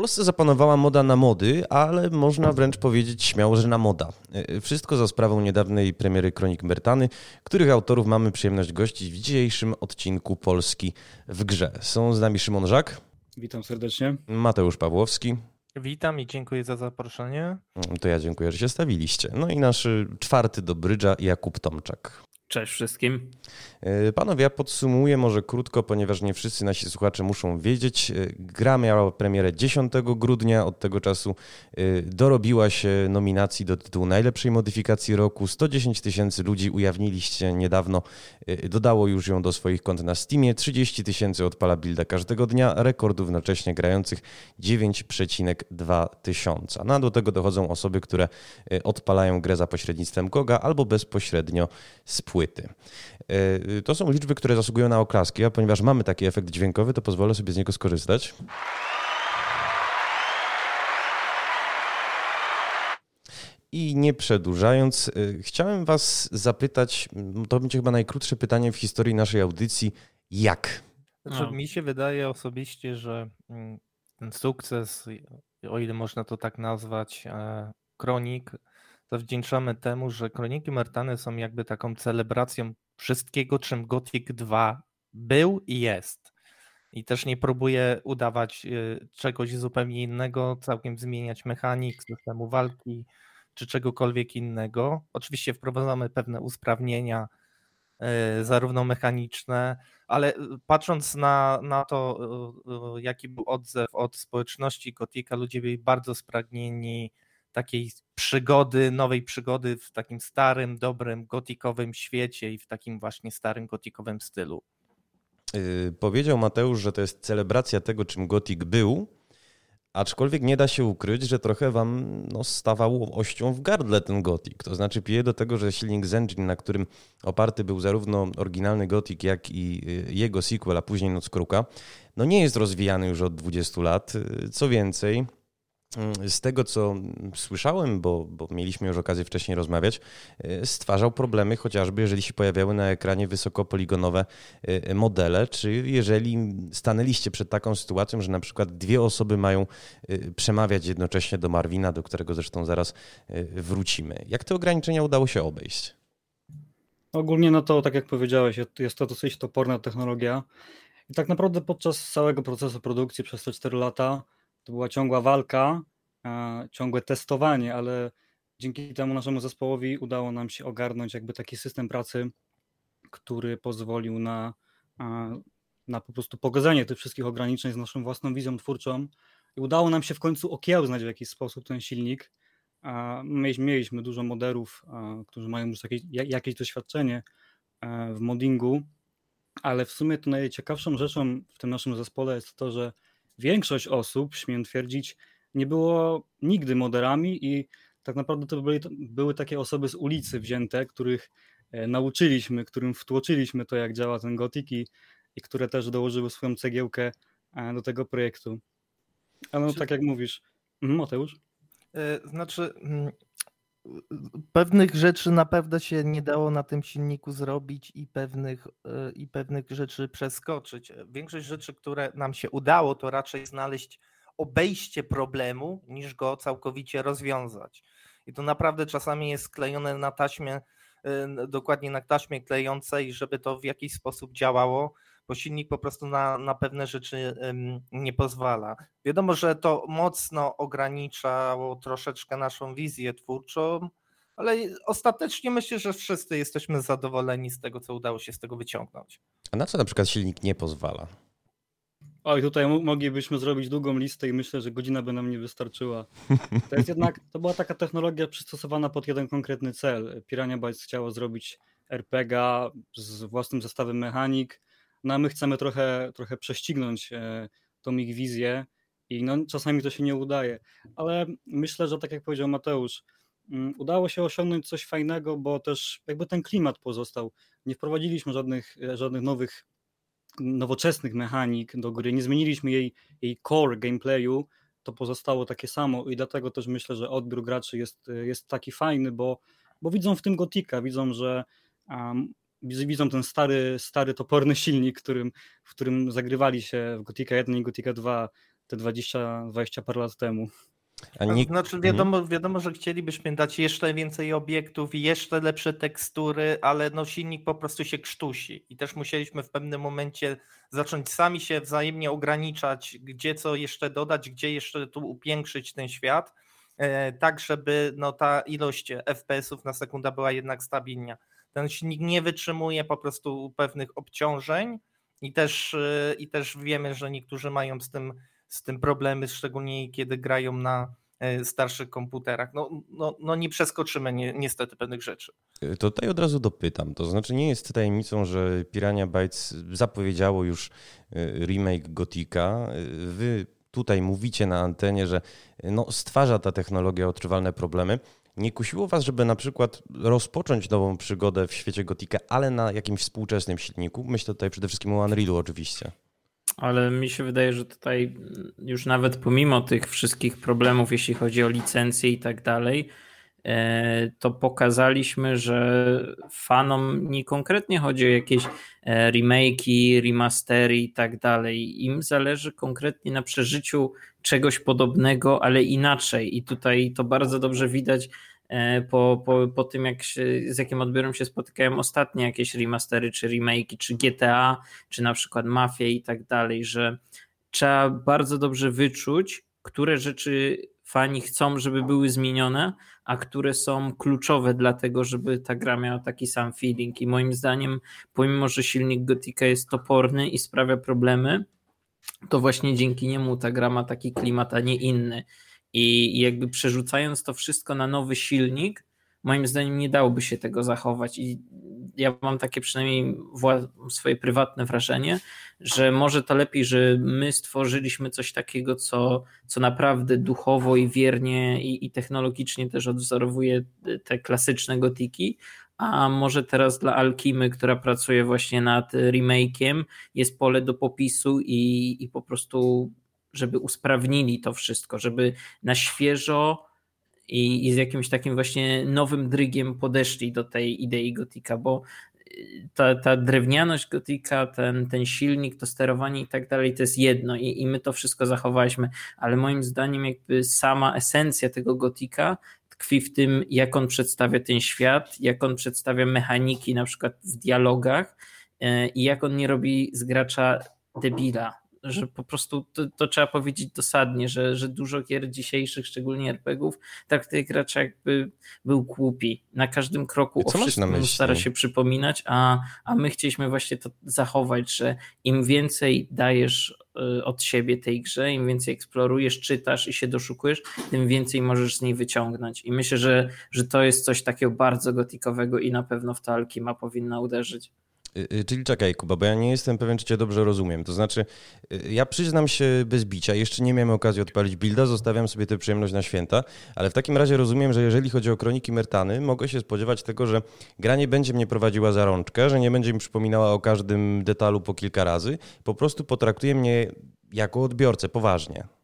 W Polsce zapanowała moda na mody, ale można wręcz powiedzieć śmiało, że na moda. E, wszystko za sprawą niedawnej premiery Kronik Mertany, których autorów mamy przyjemność gościć w dzisiejszym odcinku Polski w grze. Są z nami Szymon Żak. Witam serdecznie. Mateusz Pawłowski. Witam i dziękuję za zaproszenie. To ja dziękuję, że się stawiliście. No i nasz czwarty do brydża Jakub Tomczak. Cześć wszystkim. E, panowie, ja podsumuję może krótko, ponieważ nie wszyscy nasi słuchacze muszą wiedzieć. E, gra miała premierę 10 grudnia, od tego czasu e, dorobiła się nominacji do tytułu najlepszej modyfikacji roku. 110 tysięcy ludzi ujawniliście niedawno, dodało już ją do swoich kont na Steamie. 30 tysięcy odpala builda każdego dnia, rekordów jednocześnie grających 9,2 tysiąca. No a do tego dochodzą osoby, które odpalają grę za pośrednictwem Goga albo bezpośrednio z płyty. E, to są liczby, które zasługują na oklaski, a ponieważ mamy taki efekt dźwiękowy, to pozwolę sobie z niego skorzystać. I nie przedłużając, e, chciałem Was zapytać, to będzie chyba najkrótsze pytanie w historii naszej audycji, jak? Znaczy, no. Mi się wydaje osobiście, że mm, ten sukces, o ile można to tak nazwać, e, kronik, zawdzięczamy temu, że Kroniki Martany są jakby taką celebracją wszystkiego, czym Gothic 2 był i jest. I też nie próbuje udawać y, czegoś zupełnie innego, całkiem zmieniać mechanik, systemu walki czy czegokolwiek innego. Oczywiście wprowadzamy pewne usprawnienia, y, zarówno mechaniczne, ale patrząc na, na to, y, jaki był odzew od społeczności Gotika, ludzie byli bardzo spragnieni takiej przygody, nowej przygody w takim starym, dobrym, gotikowym świecie i w takim właśnie starym, gotikowym stylu. Yy, powiedział Mateusz, że to jest celebracja tego, czym gotik był, aczkolwiek nie da się ukryć, że trochę wam no, ością w gardle ten gotik. To znaczy pije do tego, że silnik z Engine, na którym oparty był zarówno oryginalny gotik, jak i y, jego sequel, a później Noc Kruka, no nie jest rozwijany już od 20 lat. Y, co więcej, z tego, co słyszałem, bo, bo, mieliśmy już okazję wcześniej rozmawiać, e, stwarzał problemy chociażby, jeżeli się pojawiały na ekranie wysokopoligonowe e, modele, czy jeżeli stanęliście przed taką sytuacją, że na przykład dwie osoby mają e, przemawiać jednocześnie do Marwina, do którego zresztą zaraz wrócimy. Jak te ograniczenia udało się obejść? Ogólnie no to, tak jak powiedziałeś, jest to dosyć toporna technologia i tak naprawdę podczas całego procesu produkcji przez te 4 lata to była ciągła walka, ciągłe testowanie, ale dzięki temu naszemu zespołowi udało nam się ogarnąć jakby taki system pracy, który pozwolił na, na po prostu pogodzenie tych wszystkich ograniczeń z naszą własną wizją twórczą i udało nam się w końcu okiełznać w jakiś sposób ten silnik. Mieliśmy dużo moderów, którzy mają już jakieś, jakieś doświadczenie w moddingu, ale w sumie to najciekawszą rzeczą w tym naszym zespole jest to, że większość osób, śmiem twierdzić, nie było nigdy moderami i tak naprawdę to były, były takie osoby z ulicy wzięte, których e, nauczyliśmy, którym wtłoczyliśmy to, jak działa ten gotik i, i które też dołożyły swoją cegiełkę e, do tego projektu. Ale no, tak jak mówisz, mhm, Mateusz? E, znaczy, mm, pewnych rzeczy na pewno się nie dało na tym silniku zrobić i pewnych, e, i pewnych rzeczy przeskoczyć. Większość rzeczy, które nam się udało, to raczej znaleźć obejście problemu, niż go całkowicie rozwiązać. I to naprawdę czasami jest sklejone na taśmie, e, dokładnie na taśmie klejącej, żeby to w jakiś sposób działało, bo silnik po prostu na, na pewne rzeczy nie pozwala. Wiadomo, że to mocno ograniczało troszeczkę naszą wizję twórczą, ale ostatecznie myślę, że wszyscy jesteśmy zadowoleni z tego, co udało się z tego wyciągnąć. A na co na przykład silnik nie pozwala? Oj, tutaj moglibyśmy zrobić długą listę i myślę, że godzina by nam nie wystarczyła. To jest jednak, to była taka technologia przystosowana pod jeden konkretny cel. Pirania Bytes chciało zrobić RPG z własnym zestawem mechanik, no a my chcemy trochę, trochę prześcignąć e, tą ich wizję i no, czasami to się nie udaje, ale myślę, że tak jak powiedział Mateusz, mm, udało się osiągnąć coś fajnego, bo też jakby ten klimat pozostał. Nie wprowadziliśmy żadnych, e, żadnych nowych, nowoczesnych mechanik do gry, nie zmieniliśmy jej, jej core gameplayu, to pozostało takie samo i dlatego też myślę, że odbiór graczy jest, jest taki fajny, bo, bo widzą w tym gotika, widzą, że widzą ten stary, stary toporny silnik, którym, w którym zagrywali się w Gotika 1 i Gotika 2 te 20, 20 parę lat temu. A nie... Znaczy mhm. wiadomo, wiadomo, że chcielibyśmy dać jeszcze więcej obiektów i jeszcze lepsze tekstury, ale no silnik po prostu się krztusi i też musieliśmy w pewnym momencie zacząć sami się wzajemnie ograniczać, gdzie co jeszcze dodać, gdzie jeszcze tu upiększyć ten świat, e, tak żeby no, ta ilość FPS-ów na sekundę była jednak stabilna. Ten silnik nie wytrzymuje po prostu pewnych obciążeń i też, e, i też wiemy, że niektórzy mają z tym z tym problemy, szczególnie kiedy grają na e, starszych komputerach. No, no, no nie przeskoczymy ni niestety pewnych rzeczy. E, to tutaj od razu dopytam. To znaczy nie jest tajemnicą, że Pirania Bytes zapowiedziało już e, remake Gotika. Wy tutaj mówicie na antenie, że no, stwarza ta technologia odczuwalne problemy. Nie kusiło was, żeby na przykład rozpocząć nową przygodę w świecie Gotika, ale na jakimś współczesnym silniku? Myślę tutaj przede wszystkim o Unrealu oczywiście ale mi się wydaje, że tutaj już nawet pomimo tych wszystkich problemów, jeśli chodzi o licencje i tak dalej, e, to pokazaliśmy, że fanom nie konkretnie chodzi o jakieś e, remake'i, remastery i tak dalej. Im zależy konkretnie na przeżyciu czegoś podobnego, ale inaczej. I tutaj to bardzo dobrze widać E, po, po, po tym, jak się, z jakim odbiorem się spotykają ostatnie jakieś remastery, czy remake'i, czy GTA, czy na przykład Mafia i tak dalej, że trzeba bardzo dobrze wyczuć, które rzeczy fani chcą, żeby były zmienione, a które są kluczowe dla tego, żeby ta gra miała taki sam feeling. I moim zdaniem, pomimo, że silnik Gotika jest toporny i sprawia problemy, to właśnie dzięki niemu ta gra ma taki klimat, a nie inny. I jakby przerzucając to wszystko na nowy silnik, moim zdaniem nie dałoby się tego zachować. I ja mam takie przynajmniej swoje prywatne wrażenie, że może to lepiej, że my stworzyliśmy coś takiego, co, co naprawdę duchowo i wiernie i, i technologicznie też odwzorowuje te klasyczne gotiki, a może teraz dla Alkimy, która pracuje właśnie nad remake'iem, jest pole do popisu i, i po prostu żeby usprawnili to wszystko, żeby na świeżo i, i z jakimś takim właśnie nowym drygiem podeszli do tej idei gotika, bo y, ta, ta drewnianość gotika, ten, ten silnik, to sterowanie i tak dalej, to jest jedno i, i my to wszystko zachowaliśmy, ale moim zdaniem jakby sama esencja tego gotika tkwi w tym, jak on przedstawia ten świat, jak on przedstawia mechaniki na przykład w dialogach y, i jak on nie robi z gracza debila, że po prostu to, to, trzeba powiedzieć dosadnie, że, że dużo gier dzisiejszych, szczególnie RPGów, traktuje gracza jakby był głupi. Na każdym kroku o wszystkim stara się przypominać, a, a my chcieliśmy właśnie to zachować, że im więcej dajesz y, od siebie tej grze, im więcej eksplorujesz, czytasz i się doszukujesz, tym więcej możesz z niej wyciągnąć. I myślę, że, że to jest coś takiego bardzo gotikowego i na pewno w to Alkima powinna uderzyć. Y, y, czyli czekaj, Kuba, bo ja nie jestem pewien, czy cię dobrze rozumiem. To znaczy, y, ja przyznam się bez bicia, jeszcze nie miałem okazji odpalić builda, zostawiam sobie tę przyjemność na święta, ale w takim razie rozumiem, że jeżeli chodzi o kroniki Mertany, mogę się spodziewać tego, że gra nie będzie mnie prowadziła za rączkę, że nie będzie mi przypominała o każdym detalu po kilka razy, po prostu potraktuje mnie jako odbiorcę poważnie.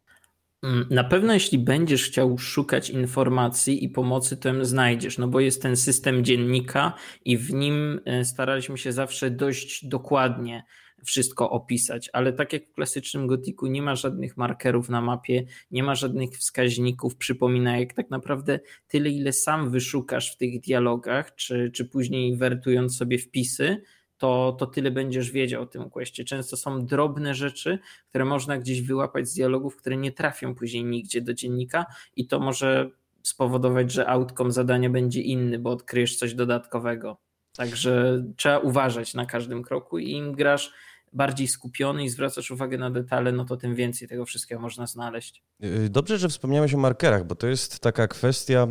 Mm, na pewno, jeśli będziesz chciał szukać informacji i pomocy, to ją znajdziesz, no bo jest ten system dziennika i w nim e, staraliśmy się zawsze dość dokładnie wszystko opisać, ale tak jak w klasycznym gotiku nie ma żadnych markerów na mapie, nie ma żadnych wskaźników, przypominajek, tak naprawdę tyle, ile sam wyszukasz w tych dialogach, czy, czy później wertując sobie wpisy, to, to tyle będziesz wiedział o tym questie. Często są drobne rzeczy, które można gdzieś wyłapać z dialogów, które nie trafią później nigdzie do dziennika i to może spowodować, że outcome zadania będzie inny, bo odkryjesz coś dodatkowego. Także trzeba uważać na każdym kroku i im grasz bardziej skupiony i zwracasz uwagę na detale, no to tym więcej tego wszystkiego można znaleźć. Y, dobrze, że wspomniałeś o markerach, bo to jest taka kwestia.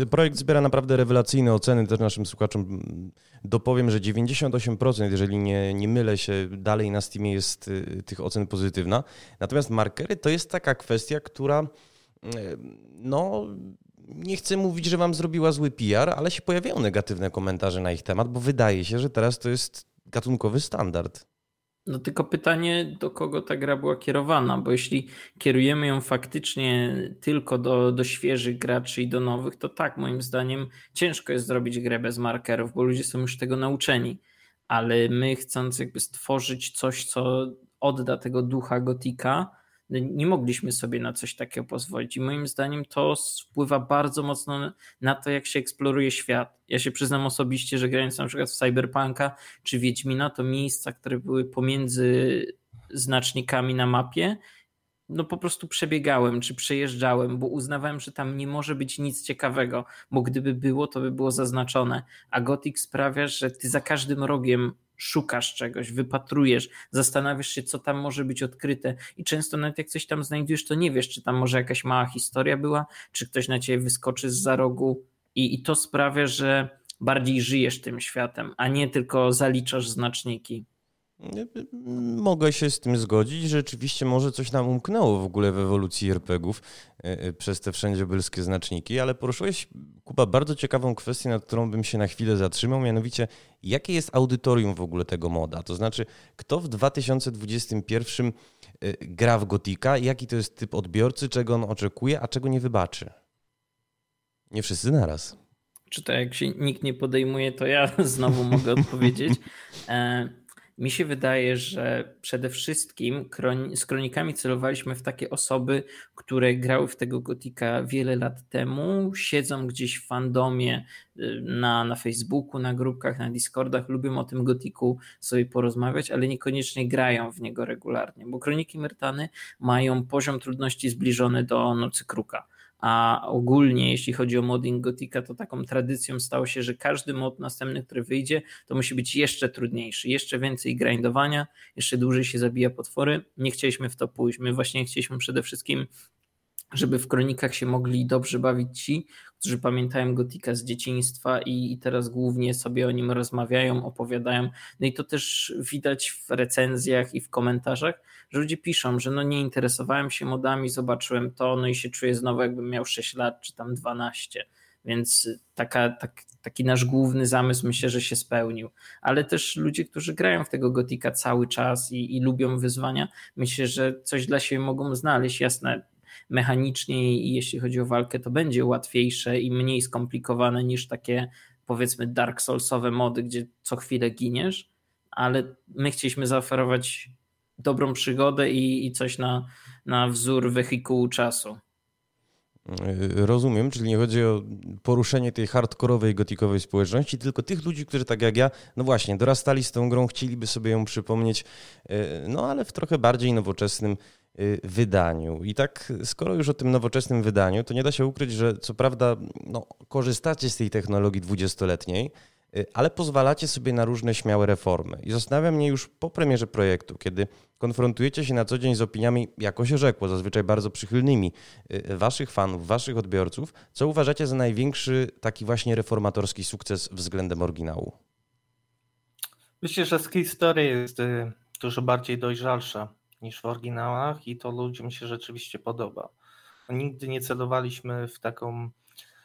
Y, projekt zbiera naprawdę rewelacyjne oceny. Też naszym słuchaczom mm, dopowiem, że 98%, jeżeli nie, nie mylę się, dalej na Steamie jest y, tych ocen pozytywna. Natomiast markery to jest taka kwestia, która no nie chcę mówić, że wam zrobiła zły PR, ale się pojawiają negatywne komentarze na ich temat, bo wydaje się, że teraz to jest gatunkowy standard. No tylko pytanie, do kogo ta gra była kierowana, bo jeśli kierujemy ją faktycznie tylko do, do świeżych graczy i do nowych, to tak, moim zdaniem ciężko jest zrobić grę bez markerów, bo ludzie są już tego nauczeni. Ale my chcąc jakby stworzyć coś, co odda tego ducha gotika, nie mogliśmy sobie na coś takiego pozwolić. I moim zdaniem to wpływa bardzo mocno na to, jak się eksploruje świat. Ja się przyznam osobiście, że grając na przykład w Cyberpunka czy Wiedźmina, to miejsca, które były pomiędzy znacznikami na mapie, no po prostu przebiegałem czy przejeżdżałem, bo uznawałem, że tam nie może być nic ciekawego, bo gdyby było, to by było zaznaczone. A Gothic sprawia, że ty za każdym rogiem szukasz czegoś, wypatrujesz, zastanawiasz się, co tam może być odkryte i często nawet jak coś tam znajdujesz, to nie wiesz, czy tam może jakaś mała historia była, czy ktoś na ciebie wyskoczy z za rogu i, i to sprawia, że bardziej żyjesz tym światem, a nie tylko zaliczasz znaczniki. Mogę się z tym zgodzić. Rzeczywiście może coś nam umknęło w ogóle w ewolucji RPGów e, e, przez te wszędzie bylskie znaczniki, ale poruszyłeś, Kuba, bardzo ciekawą kwestię, nad którą bym się na chwilę zatrzymał, mianowicie jakie jest audytorium w ogóle tego moda? To znaczy, kto w 2021 e, gra w Gotika, jaki to jest typ odbiorcy, czego on oczekuje, a czego nie wybaczy? Nie wszyscy naraz. Czy to jak się nikt nie podejmuje, to ja znowu mogę odpowiedzieć. Mi się wydaje, że przede wszystkim z kronikami celowaliśmy w takie osoby, które grały w tego gotika wiele lat temu, siedzą gdzieś w fandomie y, na, na Facebooku, na grupkach, na Discordach, lubią o tym gotiku sobie porozmawiać, ale niekoniecznie grają w niego regularnie, bo kroniki Myrtany mają poziom trudności zbliżony do Nocy Kruka a ogólnie jeśli chodzi o modding Gotika, to taką tradycją stało się, że każdy mod następny, który wyjdzie, to musi być jeszcze trudniejszy, jeszcze więcej grindowania, jeszcze dłużej się zabija potwory. Nie chcieliśmy w to pójść. My właśnie chcieliśmy przede wszystkim żeby w kronikach się mogli dobrze bawić ci, którzy pamiętają Gotika z dzieciństwa i, i, teraz głównie sobie o nim rozmawiają, opowiadają. No i to też widać w recenzjach i w komentarzach, że ludzie piszą, że no nie interesowałem się modami, zobaczyłem to, no i się czuję znowu jakbym miał 6 lat czy tam 12. Więc taka, tak, taki nasz główny zamysł myślę, że się spełnił. Ale też ludzie, którzy grają w tego gotika cały czas i, i lubią wyzwania, myślę, że coś dla siebie mogą znaleźć. Jasne, mechanicznie i jeśli chodzi o walkę, to będzie łatwiejsze i mniej skomplikowane niż takie powiedzmy Dark Soulsowe mody, gdzie co chwilę giniesz, ale my chcieliśmy zaoferować dobrą przygodę i, i coś na, na wzór wehikułu czasu. Rozumiem, czyli nie chodzi o poruszenie tej hardkorowej, gotikowej społeczności, tylko tych ludzi, którzy tak jak ja, no właśnie, dorastali z tą grą, chcieliby sobie ją przypomnieć, e, no ale w trochę bardziej nowoczesnym wydaniu. I tak, skoro już o tym nowoczesnym wydaniu, to nie da się ukryć, że co prawda no, korzystacie z tej technologii dwudziestoletniej, y, ale pozwalacie sobie na różne śmiałe reformy. I zastanawia mnie już po premierze projektu, kiedy konfrontujecie się na co dzień z opiniami, jako się rzekło, zazwyczaj bardzo przychylnymi y, waszych fanów, waszych odbiorców, co uważacie za największy taki właśnie reformatorski sukces względem oryginału? Myślę, że z historii jest dużo bardziej dojrzalsza niż w oryginałach i to ludziom się rzeczywiście podoba. Nigdy nie celowaliśmy w taką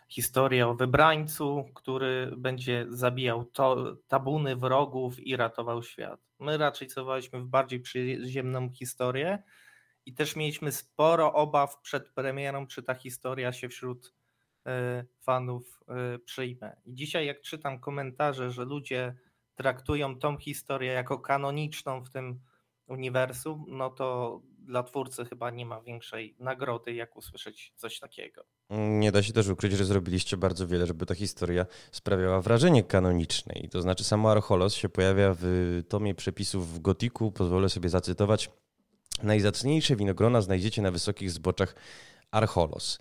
historię o wybrańcu, który będzie zabijał to, tabuny wrogów i ratował świat. My raczej celowaliśmy w bardziej przyziemną historię i też mieliśmy sporo obaw przed premierą, czy ta historia się wśród y, fanów y, przyjmie. I dzisiaj jak czytam komentarze, że ludzie traktują tą historię jako kanoniczną w tym uniwersum, no to dla twórcy chyba nie ma większej nagrody, jak usłyszeć coś takiego. Nie da się też ukryć, że zrobiliście bardzo wiele, żeby ta historia sprawiała wrażenie kanonicznej. To znaczy, samo Archolos się pojawia w tomie przepisów w Gotiku. Pozwolę sobie zacytować. Najzacniejsze winogrona znajdziecie na wysokich zboczach Archolos.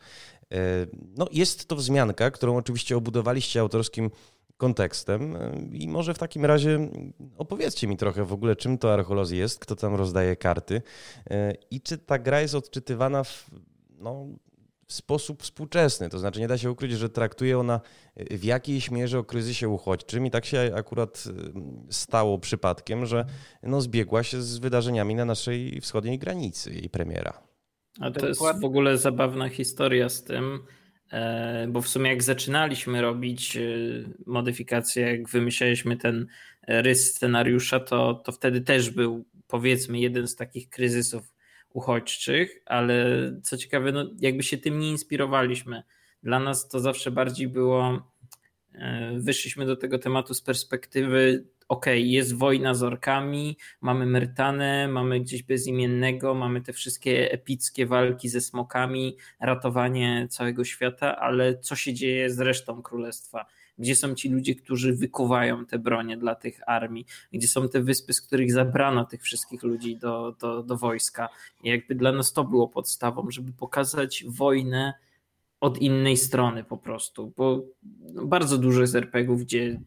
E, no, jest to wzmianka, którą oczywiście obudowaliście autorskim kontekstem. I może w takim razie opowiedzcie mi trochę w ogóle, czym to Archolos jest, kto tam rozdaje karty i czy ta gra jest odczytywana w, no, w sposób współczesny. To znaczy nie da się ukryć, że traktuje ona w jakiejś mierze o kryzysie uchodźczym i tak się akurat stało przypadkiem, że no, zbiegła się z wydarzeniami na naszej wschodniej granicy jej premiera. A to jest w ogóle zabawna historia z tym, E, bo w sumie jak zaczynaliśmy robić e, modyfikacje, jak wymyślaliśmy ten rys scenariusza, to, to wtedy też był powiedzmy jeden z takich kryzysów uchodźczych, ale co ciekawe, no jakby się tym nie inspirowaliśmy. Dla nas to zawsze bardziej było, e, wyszliśmy do tego tematu z perspektywy okej, okay, jest wojna z orkami, mamy Myrtanę, mamy gdzieś bezimiennego, mamy te wszystkie epickie walki ze smokami, ratowanie całego świata, ale co się dzieje z resztą królestwa? Gdzie są ci ludzie, którzy wykuwają te bronie dla tych armii? Gdzie są te wyspy, z których zabrano tych wszystkich ludzi do, do, do wojska? I jakby dla nas to było podstawą, żeby pokazać wojnę od innej strony po prostu, bo bardzo dużo jest RPGów, gdzie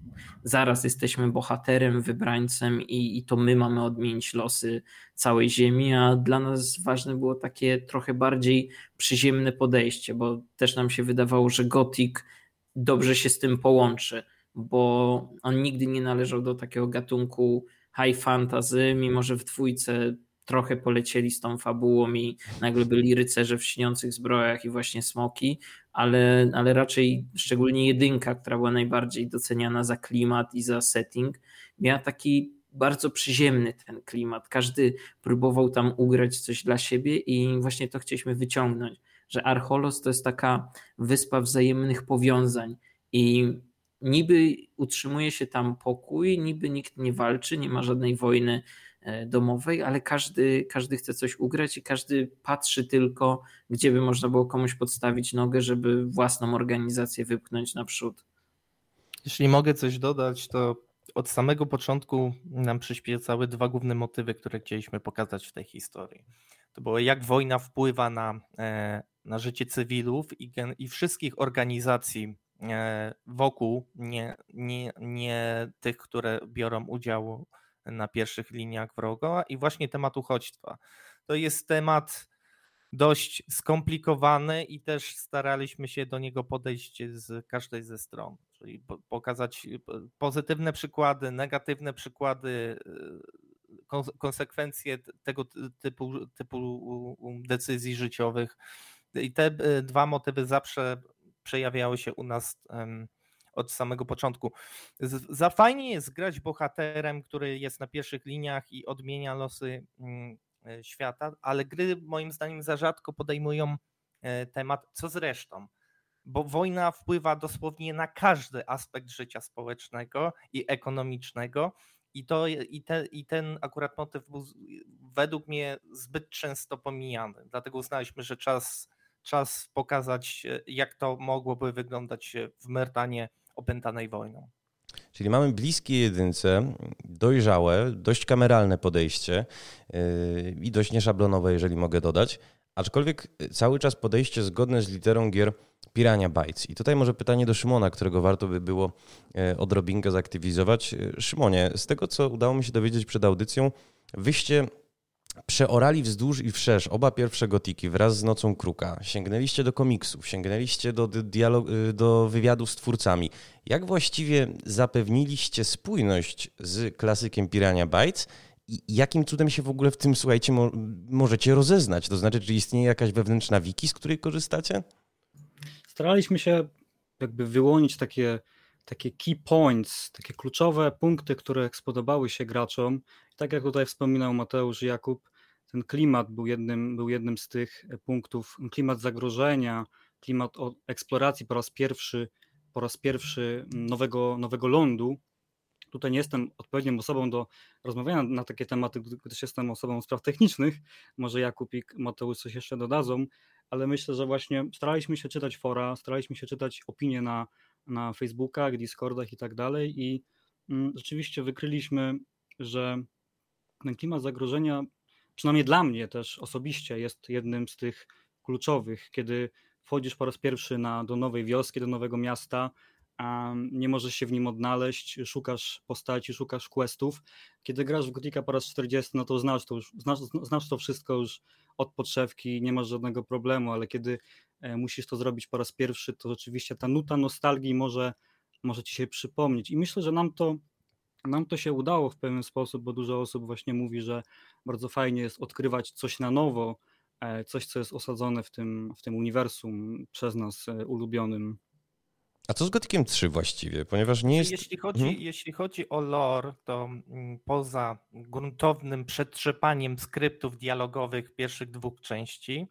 zaraz jesteśmy bohaterem, wybrańcem i, i to my mamy odmienić losy całej ziemi, a dla nas ważne było takie trochę bardziej przyziemne podejście, bo też nam się wydawało, że Gothic dobrze się z tym połączy, bo on nigdy nie należał do takiego gatunku high fantasy, mimo że w dwójce trochę polecieli z tą fabułą i nagle byli rycerze w śniących zbrojach i właśnie smoki, ale, ale raczej szczególnie jedynka, która była najbardziej doceniana za klimat i za setting, miała taki bardzo przyziemny ten klimat. Każdy próbował tam ugrać coś dla siebie i właśnie to chcieliśmy wyciągnąć, że Archolos to jest taka wyspa wzajemnych powiązań i niby utrzymuje się tam pokój, niby nikt nie walczy, nie ma żadnej wojny E, domowej, ale każdy, każdy chce coś ugrać i każdy patrzy tylko, gdzie by można było komuś podstawić nogę, żeby własną organizację wypchnąć naprzód. Jeśli mogę coś dodać, to od samego początku nam przyświecały dwa główne motywy, które chcieliśmy pokazać w tej historii. To było jak wojna wpływa na, e, na życie cywilów i, i wszystkich organizacji wokół, nie, nie, nie tych, które biorą udział na pierwszych liniach wroga i właśnie temat uchodźstwa. To jest temat dość skomplikowany i też staraliśmy się do niego podejść z każdej ze stron, czyli pokazać pozytywne przykłady, negatywne przykłady, y, konsekwencje tego typu, typu decyzji życiowych. I te y, dwa motywy zawsze przejawiały się u nas od samego początku. Za fajnie jest grać bohaterem, który jest na pierwszych liniach i odmienia losy mm, e, świata, ale gry moim zdaniem za rzadko podejmują e, temat, co z resztą. Bo wojna wpływa dosłownie na każdy aspekt życia społecznego i ekonomicznego. I, to, i, te, I ten akurat motyw był według mnie zbyt często pomijany. Dlatego uznaliśmy, że czas, czas pokazać, e, jak to mogłoby wyglądać w Mertanie opętanej wojną. Czyli mamy bliskie jedynce, dojrzałe, dość kameralne podejście yy, i dość nieszablonowe, jeżeli mogę dodać, aczkolwiek cały czas podejście zgodne z literą gier Pirania Bytes. I tutaj może pytanie do Szymona, którego warto by było odrobinkę zaktywizować. Szymonie, z tego co udało mi się dowiedzieć przed audycją, wyście przeorali wzdłuż i wszerz oba pierwsze gotiki wraz z Nocą Kruka. Sięgnęliście do komiksów, sięgnęliście do, dialog, y, do wywiadów z twórcami. Jak właściwie zapewniliście spójność z klasykiem Pirania Bytes i jakim cudem się w ogóle w tym, słuchajcie, mo możecie rozeznać? To znaczy, czy istnieje jakaś wewnętrzna wiki, z której korzystacie? Staraliśmy się jakby wyłonić takie, takie key points, takie kluczowe punkty, które spodobały się graczom tak jak tutaj wspominał Mateusz Jakub, ten klimat był jednym, był jednym z tych punktów, klimat zagrożenia, klimat eksploracji po raz pierwszy, po raz pierwszy nowego, nowego lądu. Tutaj nie jestem odpowiednią osobą do rozmawiania na takie tematy, gdyż jestem osobą spraw technicznych. Może Jakub i Mateusz coś jeszcze dodadzą, ale myślę, że właśnie staraliśmy się czytać fora, staraliśmy się czytać opinie na, na Facebookach, Discordach i tak dalej i mm, rzeczywiście wykryliśmy, że ten klimat zagrożenia, przynajmniej dla mnie też osobiście, jest jednym z tych kluczowych, kiedy wchodzisz po raz pierwszy na, do nowej wioski, do nowego miasta, nie możesz się w nim odnaleźć, szukasz postaci, szukasz questów. Kiedy grasz w Gotika po raz 40, no to znasz to, już, znasz, znasz to wszystko już od podszewki, nie masz żadnego problemu, ale kiedy musisz to zrobić po raz pierwszy, to rzeczywiście ta nuta nostalgii może, może ci się przypomnieć. I myślę, że nam to nam to się udało w pewien sposób, bo dużo osób właśnie mówi, że bardzo fajnie jest odkrywać coś na nowo, e, coś, co jest osadzone w tym, w tym uniwersum przez nas e, ulubionym. A co z Gotikiem 3 właściwie? Ponieważ nie jest. Jeśli chodzi, hmm? jeśli chodzi o lore, to mm, poza gruntownym przetrzepaniem skryptów dialogowych pierwszych dwóch części,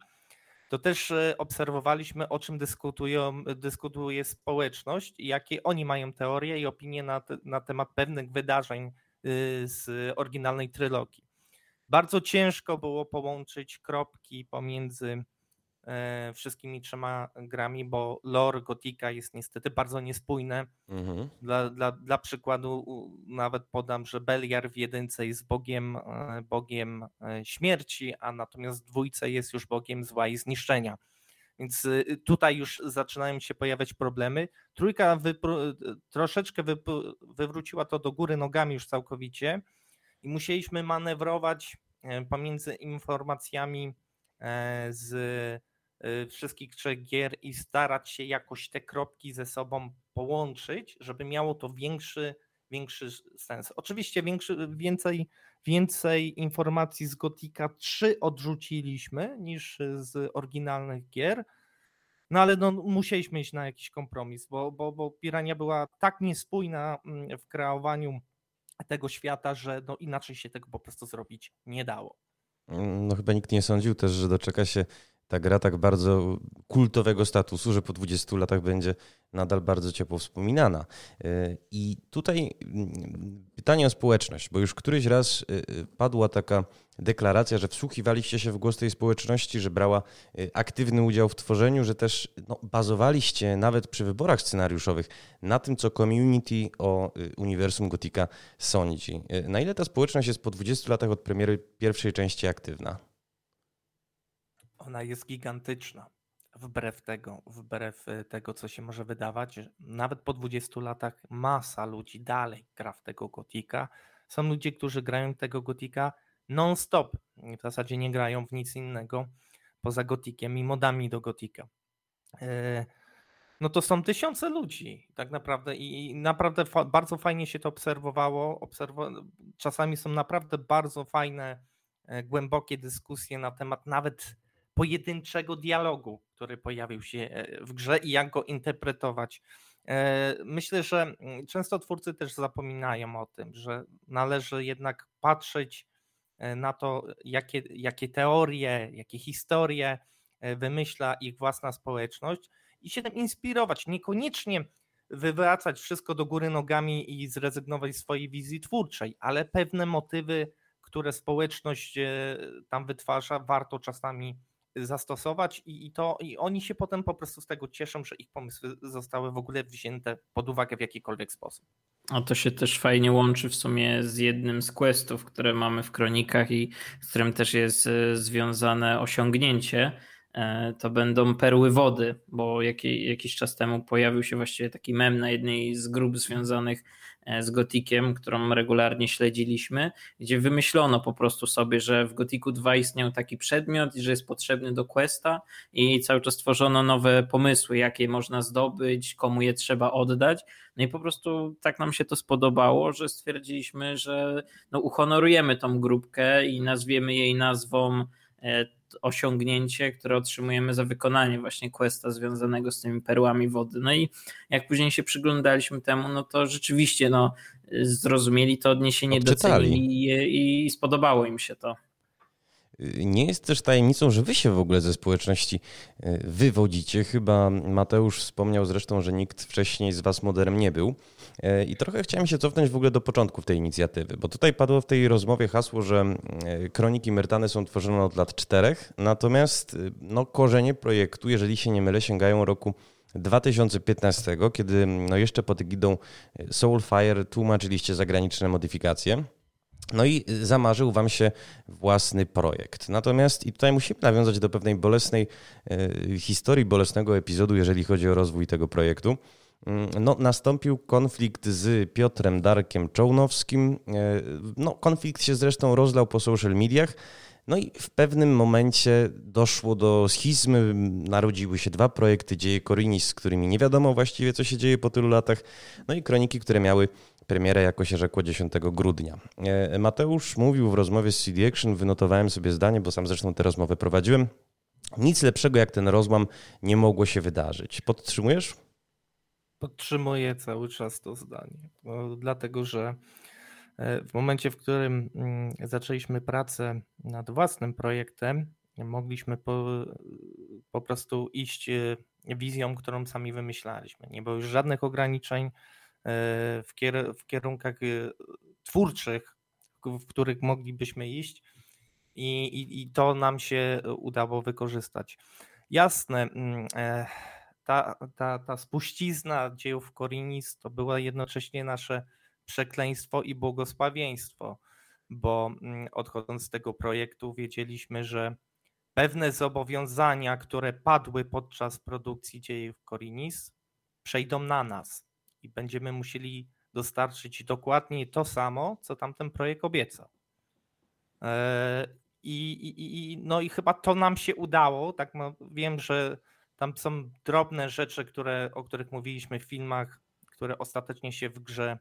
to też e, obserwowaliśmy, o czym dyskutują, dyskutuje społeczność jakie oni mają teorie i opinie na, na temat pewnych wydarzeń z oryginalnej trylogii. Bardzo ciężko było połączyć kropki pomiędzy wszystkimi trzema grami, bo lore Gotika jest niestety bardzo niespójne. Mhm. Dla, dla, dla przykładu nawet podam, że Beliar w jedynce jest bogiem, e, bogiem e, śmierci, a natomiast w dwójce jest już bogiem zła i zniszczenia. Więc tutaj już zaczynają się pojawiać problemy. Trójka troszeczkę wywróciła to do góry nogami już całkowicie i musieliśmy manewrować pomiędzy informacjami z Y, wszystkich trzech gier i starać się jakoś te kropki ze sobą połączyć, żeby miało to większy, większy sens. Oczywiście większy, więcej, więcej informacji z Gotika 3 odrzuciliśmy niż z oryginalnych gier, no ale no, musieliśmy iść na jakiś kompromis, bo, bo, bo Pirania była tak niespójna mm, w kreowaniu tego świata, że no, inaczej się tego po prostu zrobić nie dało. No chyba nikt nie sądził też, że doczeka się ta gra tak bardzo kultowego statusu, że po 20 latach będzie nadal bardzo ciepło wspominana. E, I tutaj mm, pytanie o społeczność, bo już któryś raz e, e, padła taka deklaracja, że wsłuchiwaliście się w głos tej społeczności, że brała aktywny udział w tworzeniu, że też no, bazowaliście nawet przy wyborach scenariuszowych na tym, co community o uniwersum Gotika sądzi. Na ile ta społeczność jest po 20 latach od premiery pierwszej części aktywna? Ona jest gigantyczna. Wbrew tego, wbrew e, tego, co się może wydawać, nawet po 20 latach masa ludzi dalej gra w tego gotika. Są ludzie, którzy grają tego gotika non-stop. W zasadzie nie grają w nic innego poza gotikiem i modami do gotika. E, no to są tysiące ludzi, tak naprawdę, i naprawdę fa bardzo fajnie się to obserwowało. Obserwo Czasami są naprawdę bardzo fajne, e, głębokie dyskusje na temat nawet pojedynczego dialogu, który pojawił się e, w grze i jak go interpretować. E, myślę, że mm, często twórcy też zapominają o tym, że należy jednak patrzeć e, na to, jakie, jakie teorie, jakie historie wymyśla ich własna społeczność i się tym inspirować. Niekoniecznie wywracać wszystko do góry nogami i zrezygnować z swojej wizji twórczej, ale pewne motywy, które społeczność tam wytwarza, warto czasami zastosować i, i, to, i oni się potem po prostu z tego cieszą, że ich pomysły zostały w ogóle wzięte pod uwagę w jakikolwiek sposób. A to się też fajnie łączy w sumie z jednym z questów, które mamy w kronikach i z którym też jest e, związane osiągnięcie, E, to będą perły wody, bo jakiś czas temu pojawił się właściwie taki mem na jednej z grup związanych z Gotikiem, którą regularnie śledziliśmy, gdzie wymyślono po prostu sobie, że w Gotiku 2 istniał taki przedmiot i że jest potrzebny do questa i cały czas tworzono nowe pomysły, jakie można zdobyć, komu je trzeba oddać. No i po prostu tak nam się to spodobało, że stwierdziliśmy, że no uhonorujemy tą grupkę i nazwiemy jej nazwą e, osiągnięcie, które otrzymujemy za wykonanie właśnie questa związanego z tymi perłami wody. No i jak później się przyglądaliśmy temu, no to rzeczywiście no, zrozumieli to odniesienie, Odczytali. docenili i, i spodobało im się to. Nie jest też tajemnicą, że wy się w ogóle ze społeczności e, wywodzicie. Chyba Mateusz wspomniał zresztą, że nikt wcześniej z was moderem nie był. E, I trochę chciałem się cofnąć w ogóle do początków tej inicjatywy, bo tutaj padło w tej rozmowie hasło, że e, kroniki Myrtany są tworzone od lat czterech, natomiast no, korzenie projektu, jeżeli się nie mylę, sięgają roku 2015, kiedy no, jeszcze pod egidą Soulfire tłumaczyliście zagraniczne modyfikacje. No i zamarzył wam się własny projekt. Natomiast i tutaj musimy nawiązać do pewnej bolesnej e, historii, bolesnego epizodu, jeżeli chodzi o rozwój tego projektu. Mm, no, nastąpił konflikt z Piotrem Darkiem Czołnowskim. E, no, konflikt się zresztą rozlał po social mediach. No i w pewnym momencie doszło do schizmy, narodziły się dwa projekty, Dzieje Korinis, z którymi nie wiadomo właściwie, co się dzieje po tylu latach, no i Kroniki, które miały premierę, jako się rzekło, 10 grudnia. E, Mateusz mówił w rozmowie z CD Action, wynotowałem sobie zdanie, bo sam zresztą tę rozmowę prowadziłem. Nic lepszego jak ten rozłam nie mogło się wydarzyć. Podtrzymujesz? Podtrzymuję cały czas to zdanie, dlatego że e, w momencie, w którym mm, zaczęliśmy pracę nad własnym projektem, mogliśmy po, po prostu iść e, wizją, którą sami wymyślaliśmy. Nie było już żadnych ograniczeń, w, kier w kierunkach y, twórczych, w których moglibyśmy iść i, i, i to nam się udało wykorzystać. Jasne, mm, e, ta, ta, ta spuścizna dziejów Korinis to była jednocześnie nasze przekleństwo i błogosławieństwo, bo mm, odchodząc z tego projektu wiedzieliśmy, że pewne zobowiązania, które padły podczas produkcji dziejów Korinis, przejdą na nas i będziemy musieli dostarczyć dokładnie to samo, co tamten projekt obiecał. E, I, i, i, no i chyba to nam się udało. Tak no, wiem, że tam są drobne rzeczy, które, o których mówiliśmy w filmach, które ostatecznie się w grze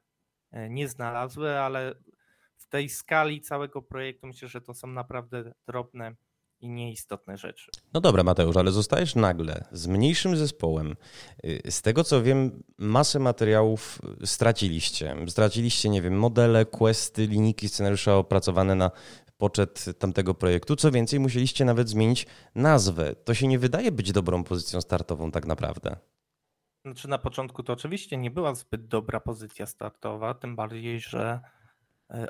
e, nie znalazły, ale w tej skali całego projektu myślę, że to są naprawdę drobne i nieistotne rzeczy. No dobra, Mateusz, ale zostajesz nagle z mniejszym zespołem. Y, z tego co wiem, masę materiałów straciliście. Straciliście, nie wiem, modele, questy, linijki, scenariusze opracowane na poczet tamtego projektu. Co więcej, musieliście nawet zmienić nazwę. To się nie wydaje być dobrą pozycją startową tak naprawdę. Znaczy na początku to oczywiście nie była zbyt dobra pozycja startowa, tym bardziej, że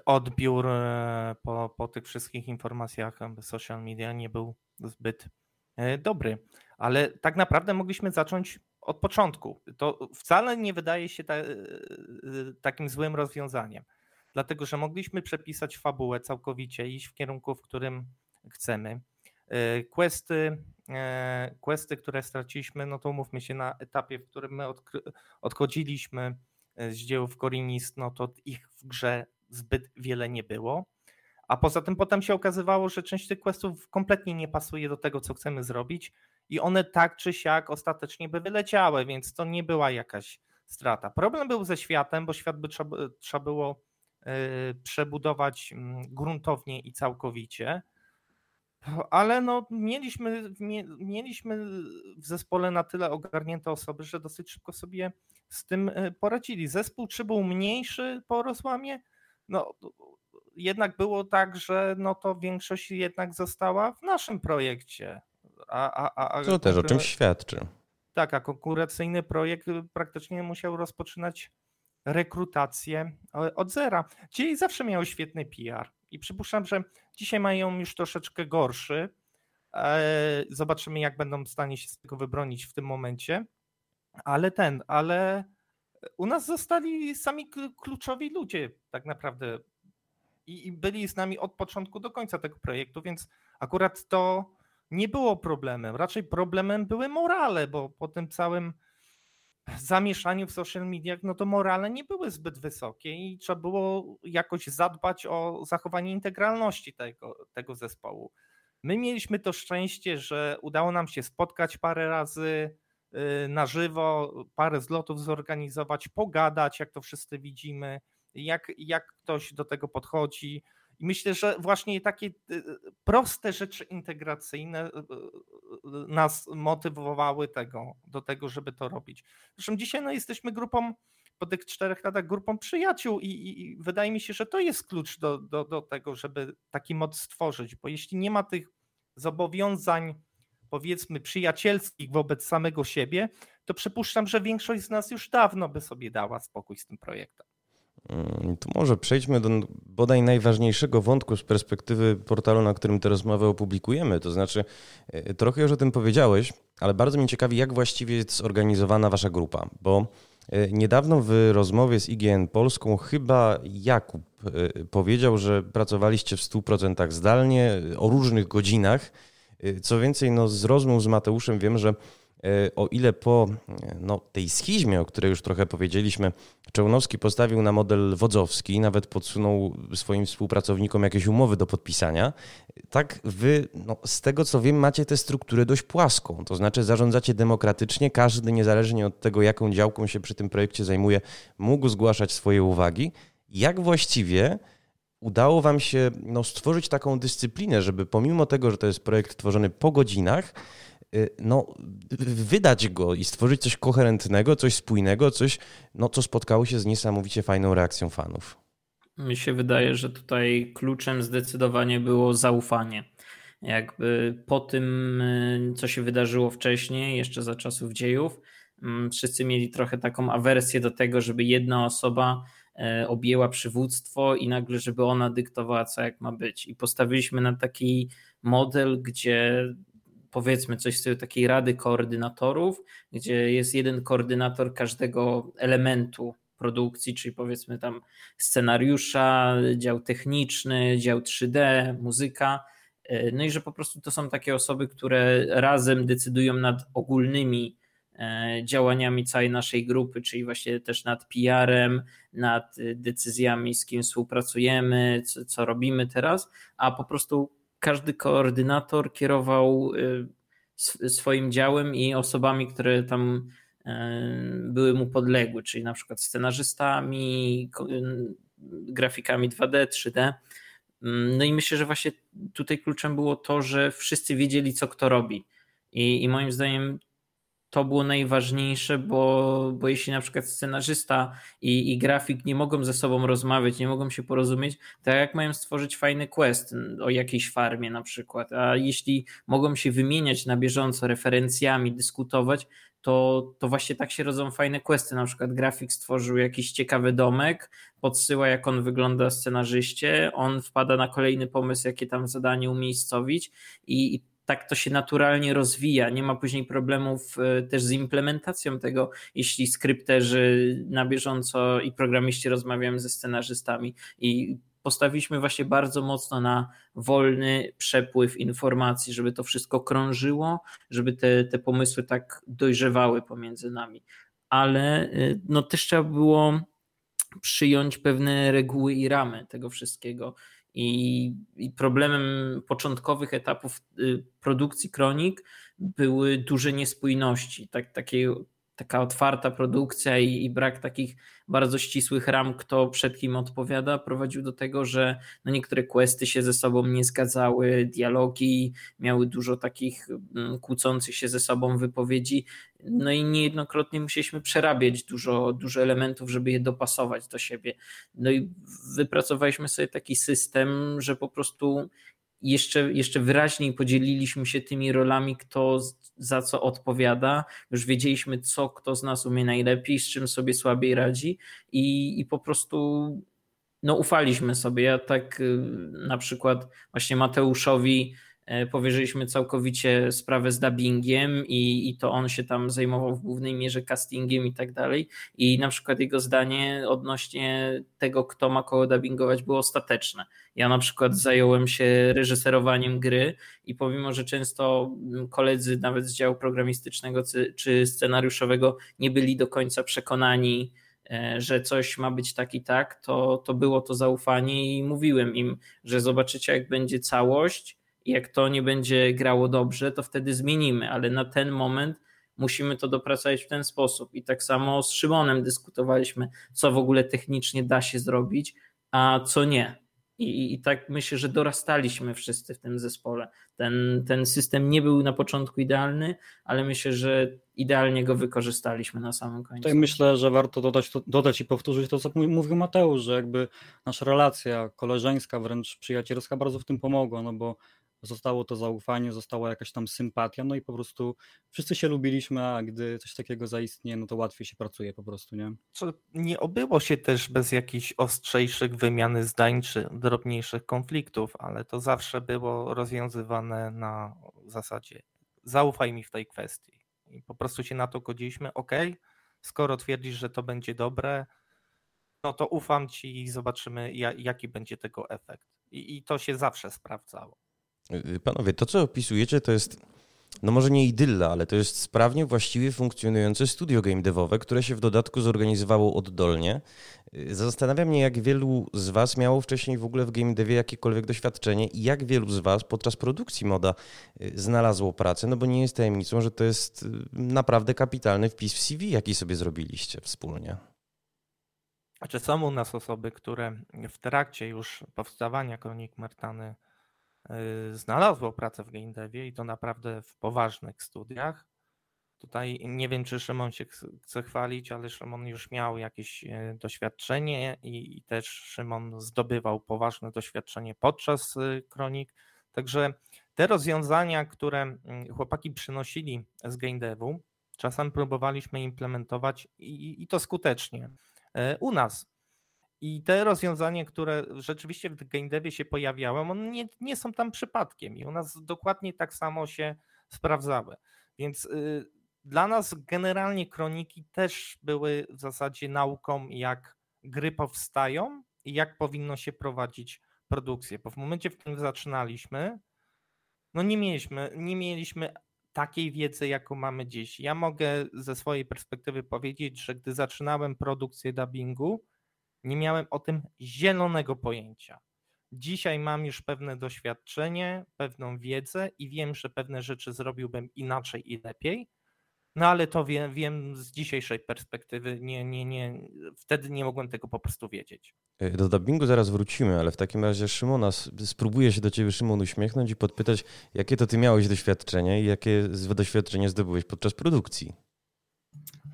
odbiór e, po, po tych wszystkich informacjach social media nie był zbyt e, dobry. Ale tak naprawdę mogliśmy zacząć od początku. To wcale nie wydaje się ta, takim złym rozwiązaniem dlatego że mogliśmy przepisać fabułę całkowicie, iść w kierunku, w którym chcemy. E, questy, e, questy, które straciliśmy, no to umówmy się na etapie, w którym my odchodziliśmy e, z dziełów Korinis, no to ich w grze zbyt wiele nie było. A poza tym potem się okazywało, że część tych questów kompletnie nie pasuje do tego, co chcemy zrobić i one tak czy siak ostatecznie by wyleciały, więc to nie była jakaś strata. Problem był ze światem, bo świat by trzeba, trzeba było Y, przebudować mm, gruntownie i całkowicie. Ale no, mieliśmy, mieliśmy w zespole na tyle ogarnięte osoby, że dosyć szybko sobie z tym y, poradzili. Zespół czy był mniejszy po rozłamie? No, jednak było tak, że no to większość jednak została w naszym projekcie. A, a, a, to też o czym świadczy. Tak, a konkurencyjny projekt praktycznie musiał rozpoczynać rekrutację e, od zera. Czyli zawsze miały świetny PR i przypuszczam, że dzisiaj mają już troszeczkę gorszy. E, zobaczymy, jak będą w stanie się z tego wybronić w tym momencie. Ale ten, ale u nas zostali sami kluczowi ludzie, tak naprawdę. I byli z nami od początku do końca tego projektu, więc akurat to nie było problemem. Raczej problemem były morale, bo po tym całym zamieszaniu w social mediach, no to morale nie były zbyt wysokie i trzeba było jakoś zadbać o zachowanie integralności tego, tego zespołu. My mieliśmy to szczęście, że udało nam się spotkać parę razy na żywo, parę zlotów zorganizować, pogadać, jak to wszyscy widzimy, jak, jak ktoś do tego podchodzi. I myślę, że właśnie takie y, proste rzeczy integracyjne y, y, nas motywowały tego, do tego, żeby to robić. Zresztą dzisiaj no, jesteśmy grupą, po tych czterech latach grupą przyjaciół i, i, i wydaje mi się, że to jest klucz do, do, do tego, żeby taki mod stworzyć, bo jeśli nie ma tych zobowiązań, powiedzmy, przyjacielskich wobec samego siebie, to przypuszczam, że większość z nas już dawno by sobie dała spokój z tym projektem. Mm, tu może przejdźmy do bodaj najważniejszego wątku z perspektywy portalu, na którym tę rozmowę opublikujemy. To znaczy, e, trochę już o tym powiedziałeś, ale bardzo mnie ciekawi, jak właściwie jest zorganizowana wasza grupa, bo e, niedawno w rozmowie z IGN Polską chyba Jakub e, powiedział, że pracowaliście w 100% zdalnie, o różnych godzinach. Co więcej, no, z rozmów z Mateuszem wiem, że E, o ile po no, tej schizmie, o której już trochę powiedzieliśmy, Czełnowski postawił na model wodzowski, nawet podsunął swoim współpracownikom jakieś umowy do podpisania, tak wy, no, z tego co wiem, macie tę strukturę dość płaską. To znaczy zarządzacie demokratycznie, każdy niezależnie od tego, jaką działką się przy tym projekcie zajmuje, mógł zgłaszać swoje uwagi. Jak właściwie udało wam się no, stworzyć taką dyscyplinę, żeby pomimo tego, że to jest projekt tworzony po godzinach, Y, no, wydać go i stworzyć coś koherentnego, coś spójnego, coś, no, co spotkało się z niesamowicie fajną reakcją fanów. Mi się wydaje, że tutaj kluczem zdecydowanie było zaufanie. Jakby po tym, y, co się wydarzyło wcześniej, jeszcze za czasów dziejów, mm, wszyscy mieli trochę taką awersję do tego, żeby jedna osoba objęła przywództwo i nagle, żeby ona dyktowała, co jak ma być. I postawiliśmy na taki model, gdzie powiedzmy coś z takiej rady koordynatorów, gdzie jest jeden koordynator każdego elementu produkcji, czyli powiedzmy tam scenariusza, dział techniczny, dział 3D, muzyka. E, no i że po prostu to są takie osoby, które razem decydują nad ogólnymi e, działaniami całej naszej grupy, czyli właśnie też nad PR-em, nad decyzjami, z kim współpracujemy, co, co robimy teraz, a po prostu każdy koordynator kierował e, swoim działem i osobami, które tam były mu podległe, czyli na przykład scenarzystami, grafikami 2D, 3D. Mm, no i myślę, że właśnie tutaj kluczem było to, że wszyscy wiedzieli, co kto robi. I, i moim zdaniem to było najważniejsze, bo, bo jeśli na przykład scenarzysta i, i grafik nie mogą ze sobą rozmawiać, nie mogą się porozumieć, to jak mają stworzyć fajny quest o jakiejś farmie na przykład, a jeśli mogą się wymieniać na bieżąco referencjami, dyskutować, to, to właśnie tak się rodzą fajne questy. Na przykład grafik stworzył jakiś ciekawy domek, podsyła jak on wygląda scenarzyście, on wpada na kolejny pomysł, jakie tam zadanie umiejscowić i, i tak to się naturalnie rozwija. Nie ma później problemów e, też z implementacją tego, jeśli skrypterzy na bieżąco i programiści rozmawiają ze scenarzystami i postawiliśmy właśnie bardzo mocno na wolny przepływ informacji, żeby to wszystko krążyło, żeby te, te pomysły tak dojrzewały pomiędzy nami. Ale y, no też trzeba było przyjąć pewne reguły i ramy tego wszystkiego. I, i problemem początkowych etapów y, produkcji kronik były duże niespójności, tak, takiej taka otwarta produkcja i, i, brak takich bardzo ścisłych ram, kto przed kim odpowiada, prowadził do tego, że no niektóre questy się ze sobą nie zgadzały, dialogi miały dużo takich mm, kłócących się ze sobą wypowiedzi. No i niejednokrotnie musieliśmy przerabiać dużo, dużo elementów, żeby je dopasować do siebie. No i wypracowaliśmy sobie taki system, że po prostu jeszcze, jeszcze wyraźniej podzieliliśmy się tymi rolami, kto za co odpowiada. Już wiedzieliśmy, co kto z nas umie najlepiej, z czym sobie słabiej radzi i, i po prostu no, ufaliśmy sobie. Ja tak y, na przykład właśnie Mateuszowi powierzyliśmy całkowicie sprawę z dubbingiem i, i to on się tam zajmował w głównej mierze castingiem i tak dalej. I na przykład jego zdanie odnośnie tego, kto ma kogo dubbingować, było ostateczne. Ja na przykład zająłem się reżyserowaniem gry i pomimo, że często koledzy nawet z działu programistycznego czy scenariuszowego nie byli do końca przekonani, e, że coś ma być tak i tak, to, to było to zaufanie i mówiłem im, że zobaczycie, jak będzie całość jak to nie będzie grało dobrze, to wtedy zmienimy, ale na ten moment musimy to dopracować w ten sposób. I tak samo z Szymonem dyskutowaliśmy, co w ogóle technicznie da się zrobić, a co nie. I, I, tak myślę, że dorastaliśmy wszyscy w tym zespole. Ten, ten system nie był na początku idealny, ale myślę, że idealnie go wykorzystaliśmy na samym końcu. Tutaj myślę, że warto dodać, dodać i powtórzyć to, co mówił Mateusz, że jakby nasza relacja koleżeńska, wręcz przyjacielska bardzo w tym pomogła, no bo zostało to zaufanie, została jakaś tam sympatia, no i po prostu wszyscy się lubiliśmy, a gdy coś takiego zaistnieje, no to łatwiej się pracuje po prostu, nie? Co nie obyło się też bez jakichś ostrzejszych wymiany zdań czy drobniejszych konfliktów, ale to zawsze było rozwiązywane na zasadzie zaufaj mi w tej kwestii. I po prostu się na to godziliśmy, ok, skoro twierdzisz, że to będzie dobre, no to ufam ci i zobaczymy, jaki będzie tego efekt. I, i to się zawsze sprawdzało. Y, panowie, to co opisujecie to jest, no może nie idylla, ale to jest sprawnie, właściwie funkcjonujące studio game devowe, które się w dodatku zorganizowało oddolnie. Y, Zastanawia mnie, jak wielu z was miało wcześniej w ogóle w game devie jakiekolwiek doświadczenie i jak wielu z was podczas produkcji moda y, znalazło pracę, no bo nie jest tajemnicą, że to jest naprawdę kapitalny wpis w CV, jaki sobie zrobiliście wspólnie. A czy są u nas osoby, które w trakcie już powstawania Kronik Martany Y, znalazło pracę w game devie i to naprawdę w poważnych studiach. Tutaj nie wiem, czy Szymon się chce chwalić, ale Szymon już miał jakieś y, doświadczenie i, i też Szymon zdobywał poważne doświadczenie podczas y, kronik. Także te rozwiązania, które mm, chłopaki przynosili z game devu, czasem próbowaliśmy implementować i, i to skutecznie u nas. I te rozwiązania, które rzeczywiście w game się pojawiały, one nie, nie są tam przypadkiem i u nas dokładnie tak samo się sprawdzały. Więc y, dla nas generalnie kroniki też były w zasadzie nauką, jak gry powstają i jak powinno się prowadzić produkcję. Bo w momencie, w którym zaczynaliśmy, no nie mieliśmy, nie mieliśmy takiej wiedzy, jaką mamy dziś. Ja mogę ze swojej perspektywy powiedzieć, że gdy zaczynałem produkcję dubbingu, nie miałem o tym zielonego pojęcia. Dzisiaj mam już pewne doświadczenie, pewną wiedzę i wiem, że pewne rzeczy zrobiłbym inaczej i lepiej. No ale to wiem, z dzisiejszej perspektywy. Nie, nie, nie, wtedy nie mogłem tego po prostu wiedzieć. E, do dubbingu zaraz wrócimy, ale w takim razie Szymona, spróbuję się do ciebie Szymon uśmiechnąć i podpytać, jakie to ty miałeś doświadczenie i jakie doświadczenie zdobyłeś podczas produkcji?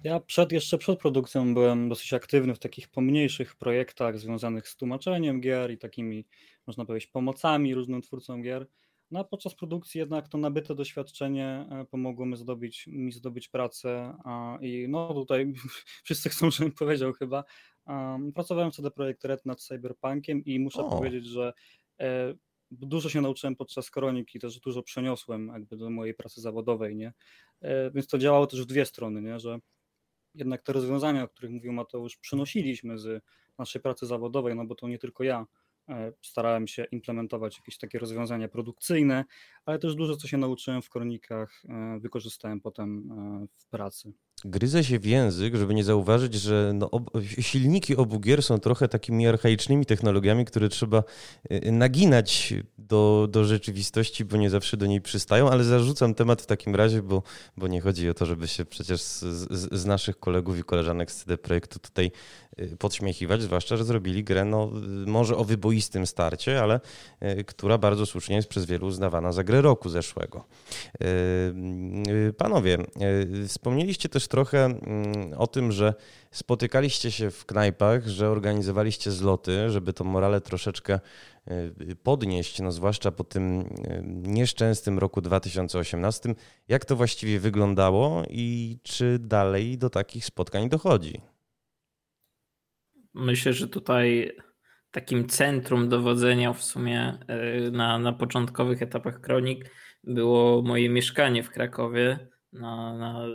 Ja przed, jeszcze przed produkcją byłem dosyć aktywny w takich pomniejszych projektach związanych z tłumaczeniem gier i takimi, można powiedzieć, pomocami różnym twórcom gier. No a podczas produkcji jednak to nabyte doświadczenie e, pomogło mi zdobyć, mi zdobyć pracę a, i no tutaj wszyscy chcą, żebym powiedział chyba. Pracowałem w CD Projekt Red nad Cyberpunkiem i muszę powiedzieć, że e, dużo się nauczyłem podczas kroniki, też dużo przeniosłem jakby do mojej pracy zawodowej, nie? E, więc to działało też w dwie strony, nie? Że jednak te rozwiązania, o których mówił Mateusz, przenosiliśmy z naszej pracy zawodowej, no bo to nie tylko ja e, starałem się implementować jakieś takie rozwiązania produkcyjne, ale też dużo co się nauczyłem w kronikach, e, wykorzystałem potem e, w pracy. Gryzę się w język, żeby nie zauważyć, że no, ob silniki obu gier są trochę takimi archaicznymi technologiami, które trzeba y, naginać do, do rzeczywistości, bo nie zawsze do niej przystają, ale zarzucam temat w takim razie, bo, bo nie chodzi o to, żeby się przecież z, z, z naszych kolegów i koleżanek z CD Projektu tutaj y, podśmiechiwać, zwłaszcza, że zrobili grę no, może o wyboistym starcie, ale y, która bardzo słusznie jest przez wielu uznawana za grę roku zeszłego. Panowie, wspomnieliście też trochę mm, o tym, że spotykaliście się w knajpach, że organizowaliście zloty, żeby to morale troszeczkę y, podnieść, no zwłaszcza po tym y, nieszczęsnym roku 2018. Jak to właściwie wyglądało i czy dalej do takich spotkań dochodzi? Myślę, że tutaj takim centrum dowodzenia w sumie y, na, na początkowych etapach kronik było moje mieszkanie w Krakowie na, na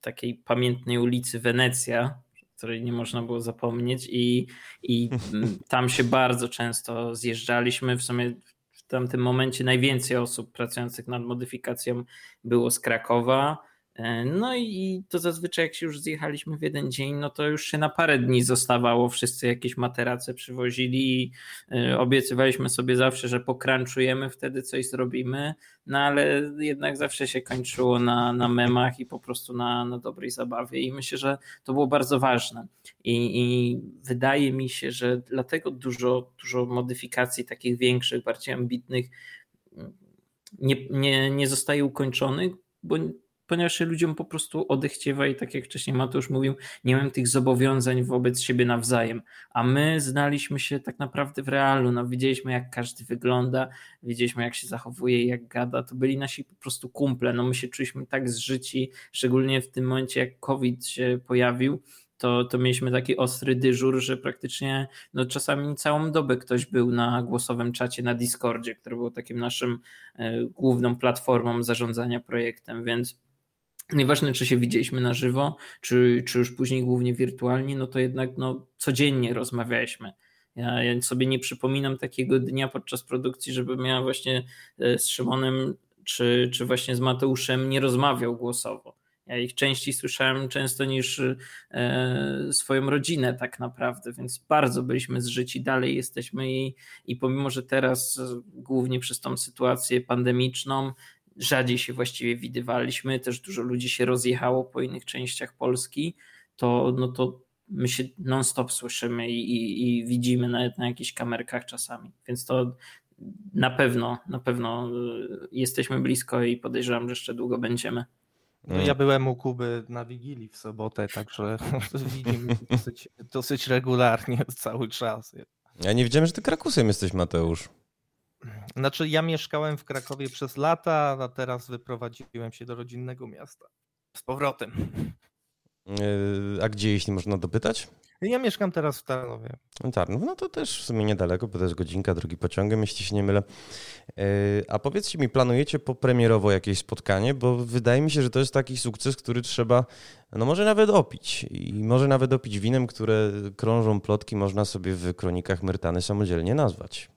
takiej pamiętnej ulicy Wenecja, której nie można było zapomnieć i, i tam się bardzo często zjeżdżaliśmy. W sumie w tamtym momencie najwięcej osób pracujących nad modyfikacją było z Krakowa. E, no i to zazwyczaj jak się już zjechaliśmy w jeden dzień, no to już się na parę dni zostawało, wszyscy jakieś materace przywozili i e, obiecywaliśmy sobie zawsze, że pokranczujemy, wtedy coś zrobimy, no ale jednak zawsze się kończyło na, na memach i po prostu na, na dobrej zabawie. I myślę, że to było bardzo ważne. I, i wydaje mi się, że dlatego dużo, dużo modyfikacji takich większych, bardziej ambitnych nie, nie, nie zostaje ukończonych, bo ponieważ się ludziom po prostu odechciewa i tak jak wcześniej Mateusz mówił, nie mam tych zobowiązań wobec siebie nawzajem, a my znaliśmy się tak naprawdę w realu, no widzieliśmy jak każdy wygląda, widzieliśmy jak się zachowuje, jak gada, to byli nasi po prostu kumple, no my się czuliśmy tak zżyci, szczególnie w tym momencie jak COVID się pojawił, to, to mieliśmy taki ostry dyżur, że praktycznie no, czasami całą dobę ktoś był na głosowym czacie na Discordzie, który był takim naszym e, główną platformą zarządzania projektem, więc Nieważne, czy się widzieliśmy na żywo, czy, czy już później głównie wirtualnie, no to jednak no, codziennie rozmawialiśmy. Ja, ja sobie nie przypominam takiego dnia podczas produkcji, żebym ja właśnie e, z Szymonem czy, czy właśnie z Mateuszem nie rozmawiał głosowo. Ja ich częściej słyszałem często niż e, swoją rodzinę tak naprawdę, więc bardzo byliśmy zżyci, dalej jesteśmy i, i pomimo, że teraz głównie przez tą sytuację pandemiczną rzadziej się właściwie widywaliśmy, też dużo ludzi się rozjechało po innych częściach Polski, to, no to my się non-stop słyszymy i, i, i widzimy nawet na jakichś kamerkach czasami, więc to na pewno, na pewno y, jesteśmy blisko i podejrzewam, że jeszcze długo będziemy. No ja byłem u Kuby na Wigilii w sobotę, także widzimy dosyć, dosyć regularnie cały czas. Ja nie wiedziałem, że ty Krakusem jesteś, Mateusz. Znaczy, ja mieszkałem w Krakowie przez lata, a teraz wyprowadziłem się do rodzinnego miasta. Z powrotem. E, a gdzie, jeśli można dopytać? Ja mieszkam teraz w Tarnowie. Tarnów, no to też w sumie niedaleko, bo to jest godzinka drogi pociągiem, jeśli się nie mylę. E, a powiedzcie mi, planujecie popremierowo jakieś spotkanie? Bo wydaje mi się, że to jest taki sukces, który trzeba, no może nawet opić. I może nawet opić winem, które krążą plotki, można sobie w kronikach Myrtany samodzielnie nazwać.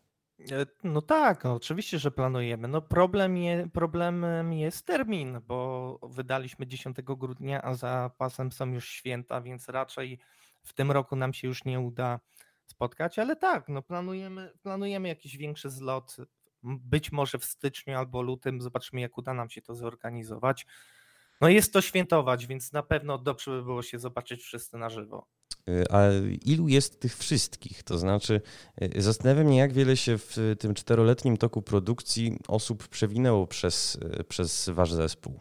E, no tak, no oczywiście, że planujemy. No problem je, problemem jest termin, bo wydaliśmy 10 grudnia, a za pasem są już święta, więc raczej w tym roku nam się już nie uda spotkać, ale tak, no planujemy, planujemy jakiś większy zlot, być może w styczniu albo lutym, zobaczymy jak uda nam się to zorganizować. No jest to świętować, więc na pewno dobrze by było się zobaczyć wszyscy na żywo. Y, a ilu jest tych wszystkich? To znaczy, y, zastanawiam mnie, jak wiele się w tym czteroletnim toku produkcji osób przewinęło przez, y, przez wasz zespół.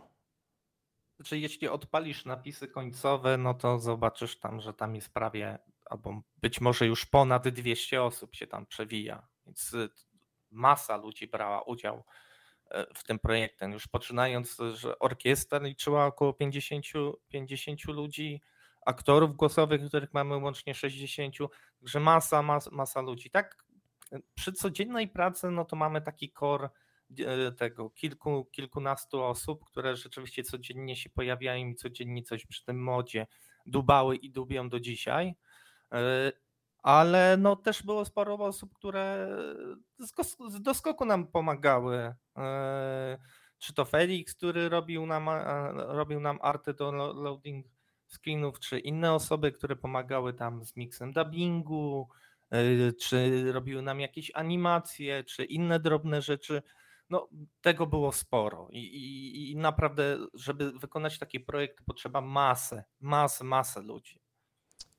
Znaczy, jeśli odpalisz napisy końcowe, no to zobaczysz tam, że tam jest prawie, albo być może już ponad 200 osób się tam przewija. Więc masa ludzi brała udział w tym projekcie. Już poczynając, że orkiestra liczyła około 50, 50 ludzi, aktorów głosowych, których mamy łącznie 60, że masa, masa, masa ludzi. Tak, przy codziennej pracy, no to mamy taki kor e, tego kilku, kilkunastu osób, które rzeczywiście codziennie się pojawiają i codziennie coś przy tym modzie dubały i dubią do dzisiaj. E, ale no też było sporo osób, które z doskoku nam pomagały. E, czy to Felix, który robił nam, robił nam arty do loading screenów, czy inne osoby, które pomagały tam z mixem dubbingu, y, czy robiły nam jakieś animacje, czy inne drobne rzeczy. No, tego było sporo I, i, i naprawdę, żeby wykonać taki projekt, potrzeba masę, masę, masę ludzi.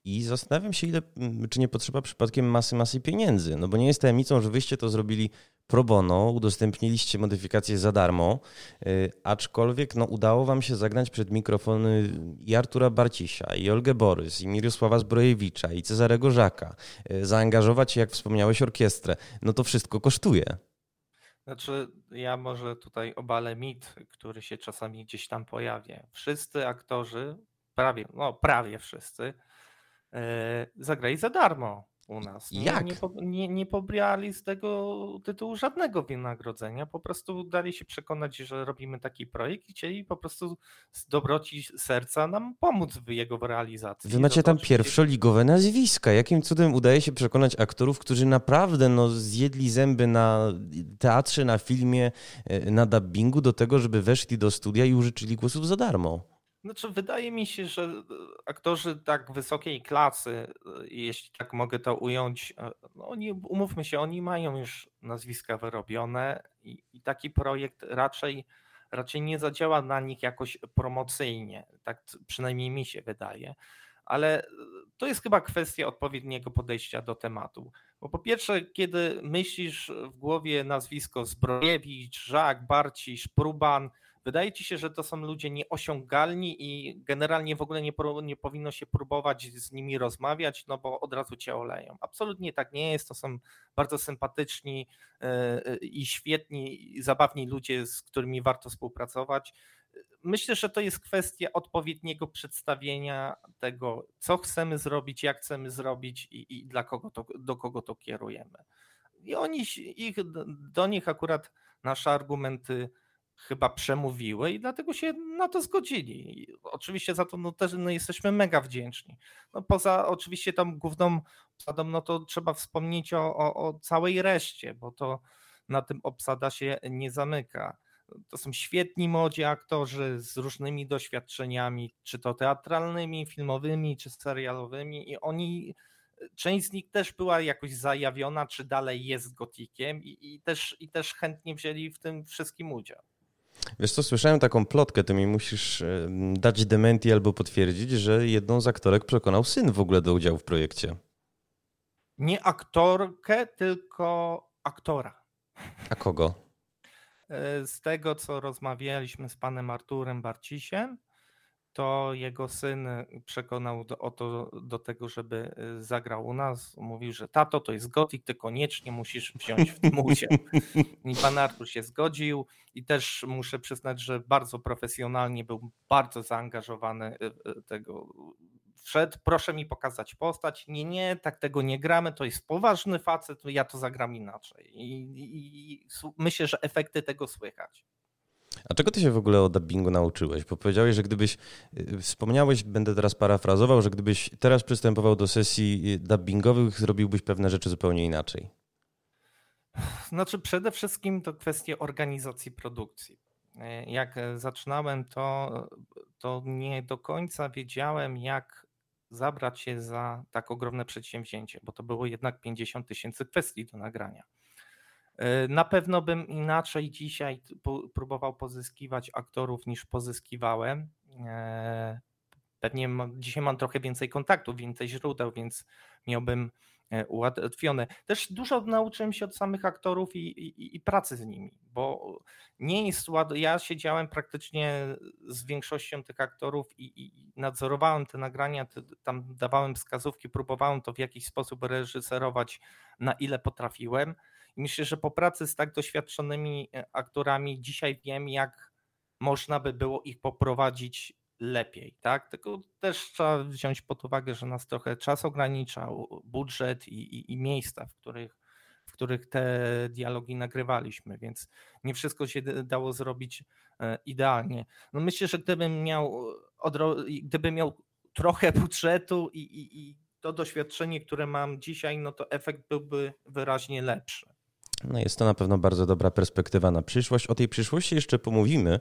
I zastanawiam się, ile, czy nie potrzeba przypadkiem masy, masy pieniędzy. No bo nie jest tajemnicą, że wyście to zrobili pro bono, udostępniliście modyfikacje za darmo, y, aczkolwiek no, udało wam się zagrać przed mikrofony i Artura Barcisia, i Olgę Borys, i Mirosława Zbrojewicza, i Cezarego Żaka, y, zaangażować, jak wspomniałeś, orkiestrę. No to wszystko kosztuje. Znaczy, ja może tutaj obalę mit, który się czasami gdzieś tam pojawia. Wszyscy aktorzy, prawie, no prawie wszyscy, zagrali za darmo u nas. Nie, Jak? Nie, nie, nie pobrali z tego tytułu żadnego wynagrodzenia, po prostu dali się przekonać, że robimy taki projekt i chcieli po prostu z dobroci serca nam pomóc w jego realizacji. Wy macie tam pierwszoligowe nazwiska. Jakim cudem udaje się przekonać aktorów, którzy naprawdę no, zjedli zęby na teatrze, na filmie, e, na dubbingu do tego, żeby weszli do studia i użyczyli głosów za darmo? Znaczy, wydaje mi się, że e, aktorzy tak wysokiej klasy, e, jeśli tak mogę to ująć, e, no oni, umówmy się, oni mają już nazwiska wyrobione i, i taki projekt raczej, raczej nie zadziała na nich jakoś promocyjnie. Tak przynajmniej mi się wydaje. Ale to jest chyba kwestia odpowiedniego podejścia do tematu. Bo po pierwsze, kiedy myślisz w głowie nazwisko Zbrojewicz, Żak, Barcisz, Pruban, Wydaje ci się, że to są ludzie nieosiągalni i generalnie w ogóle nie, nie powinno się próbować z nimi rozmawiać, no bo od razu cię oleją. Absolutnie tak nie jest. To są bardzo sympatyczni e, i świetni, i zabawni ludzie, z którymi warto współpracować. Myślę, że to jest kwestia odpowiedniego przedstawienia tego, co chcemy zrobić, jak chcemy zrobić i, i dla kogo to, do kogo to kierujemy. I oni, ich, do nich akurat nasze argumenty chyba przemówiły i dlatego się na to zgodzili. I oczywiście za to no, też no, jesteśmy mega wdzięczni. No, poza oczywiście tam główną obsadą, no to trzeba wspomnieć o, o, o całej reszcie, bo to na tym obsada się nie zamyka. To są świetni młodzi aktorzy z różnymi doświadczeniami, czy to teatralnymi, filmowymi, czy serialowymi i oni część z nich też była jakoś zajawiona, czy dalej jest gotikiem i, i, też, i też chętnie wzięli w tym wszystkim udział. Wiesz co, słyszałem taką plotkę, ty mi musisz dać dementi albo potwierdzić, że jedną z aktorek przekonał syn w ogóle do udziału w projekcie. Nie aktorkę, tylko aktora. A kogo? E, z tego, co rozmawialiśmy z panem Arturem Barcisiem, to jego syn przekonał do, o to, do tego, żeby y, zagrał u nas. Mówił, że tato to jest gotik, ty koniecznie musisz wziąć w tym udział. I pan Artur się zgodził i też muszę przyznać, że bardzo profesjonalnie był bardzo zaangażowany y, y, tego wszedł, proszę mi pokazać postać. Nie, nie, tak tego nie gramy, to jest poważny facet, ja to zagram inaczej. I, i, i myślę, że efekty tego słychać. A czego ty się w ogóle o dubbingu nauczyłeś? Bo powiedziałeś, że gdybyś, y, wspomniałeś, będę teraz parafrazował, że gdybyś teraz przystępował do sesji y, dubbingowych, zrobiłbyś pewne rzeczy zupełnie inaczej. Znaczy przede wszystkim to kwestia organizacji produkcji. E, jak zaczynałem, to, to nie do końca wiedziałem, jak zabrać się za tak ogromne przedsięwzięcie, bo to było jednak 50 tysięcy kwestii do nagrania. E, na pewno bym inaczej dzisiaj próbował pozyskiwać aktorów niż pozyskiwałem. E, pewnie dzisiaj mam trochę więcej kontaktów, więcej źródeł, więc miałbym E, ułatwione. Też dużo nauczyłem się od samych aktorów i, i, i pracy z nimi, bo nie jest. Ja siedziałem praktycznie z większością tych aktorów i, i nadzorowałem te nagrania, tam dawałem wskazówki, próbowałem to w jakiś sposób reżyserować, na ile potrafiłem. I myślę, że po pracy z tak doświadczonymi e, aktorami dzisiaj wiem, jak można by było ich poprowadzić lepiej, tak? Tylko też trzeba wziąć pod uwagę, że nas trochę czas ograniczał, budżet i, i, i miejsca, w których, w których te dialogi nagrywaliśmy, więc nie wszystko się dało zrobić e, idealnie. No myślę, że gdybym miał, gdybym miał trochę budżetu i, i, i to doświadczenie, które mam dzisiaj, no to efekt byłby wyraźnie lepszy. No jest to na pewno bardzo dobra perspektywa na przyszłość. O tej przyszłości jeszcze pomówimy,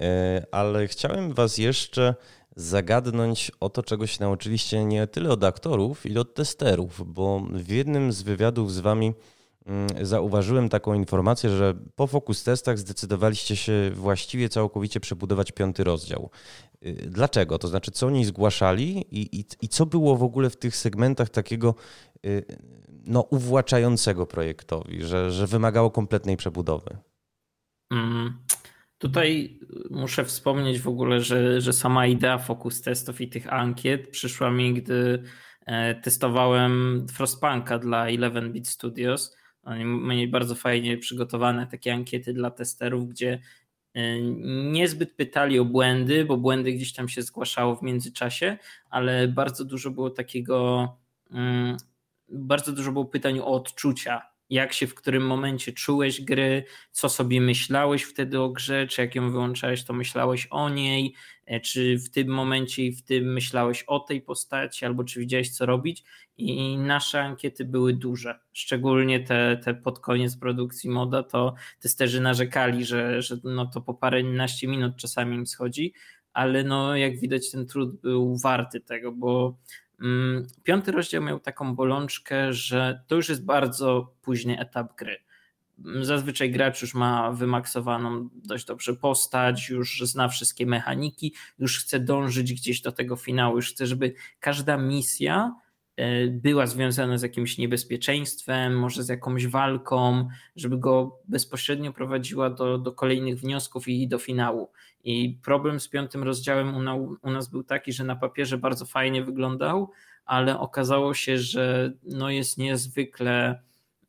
e, ale chciałem Was jeszcze zagadnąć o to, czego się nauczyliście nie tyle od aktorów, ile od testerów, bo w jednym z wywiadów z Wami mm, zauważyłem taką informację, że po fokus testach zdecydowaliście się właściwie całkowicie przebudować piąty rozdział. E, dlaczego? To znaczy, co oni zgłaszali i, i, i co było w ogóle w tych segmentach takiego e, no, uwłaczającego projektowi, że, że wymagało kompletnej przebudowy. Mm. Tutaj muszę wspomnieć w ogóle, że, że sama idea fokus testów i tych ankiet przyszła mi, gdy e, testowałem Frostpunka dla 11-bit Studios. Oni mieli bardzo fajnie przygotowane takie ankiety dla testerów, gdzie e, niezbyt pytali o błędy, bo błędy gdzieś tam się zgłaszało w międzyczasie, ale bardzo dużo było takiego mm, bardzo dużo było pytań o odczucia. Jak się w którym momencie czułeś gry, co sobie myślałeś wtedy o grze, czy jak ją wyłączałeś, to myślałeś o niej, e, czy w tym momencie i w tym myślałeś o tej postaci, albo czy widziałeś co robić. I nasze ankiety były duże, szczególnie te, te pod koniec produkcji moda, to testerzy narzekali, że, że no to po paręnaście minut czasami im schodzi, ale no jak widać ten trud był warty tego, bo piąty rozdział miał taką bolączkę, że to już jest bardzo późny etap gry. Mm, zazwyczaj gracz już ma wymaksowaną dość dobrze postać, już zna wszystkie mechaniki, już chce dążyć gdzieś do tego finału, już chce, żeby każda misja była związana z jakimś niebezpieczeństwem, może z jakąś walką, żeby go bezpośrednio prowadziła do, do kolejnych wniosków i do finału. I problem z piątym rozdziałem u, u nas był taki, że na papierze bardzo fajnie wyglądał, ale okazało się, że no jest niezwykle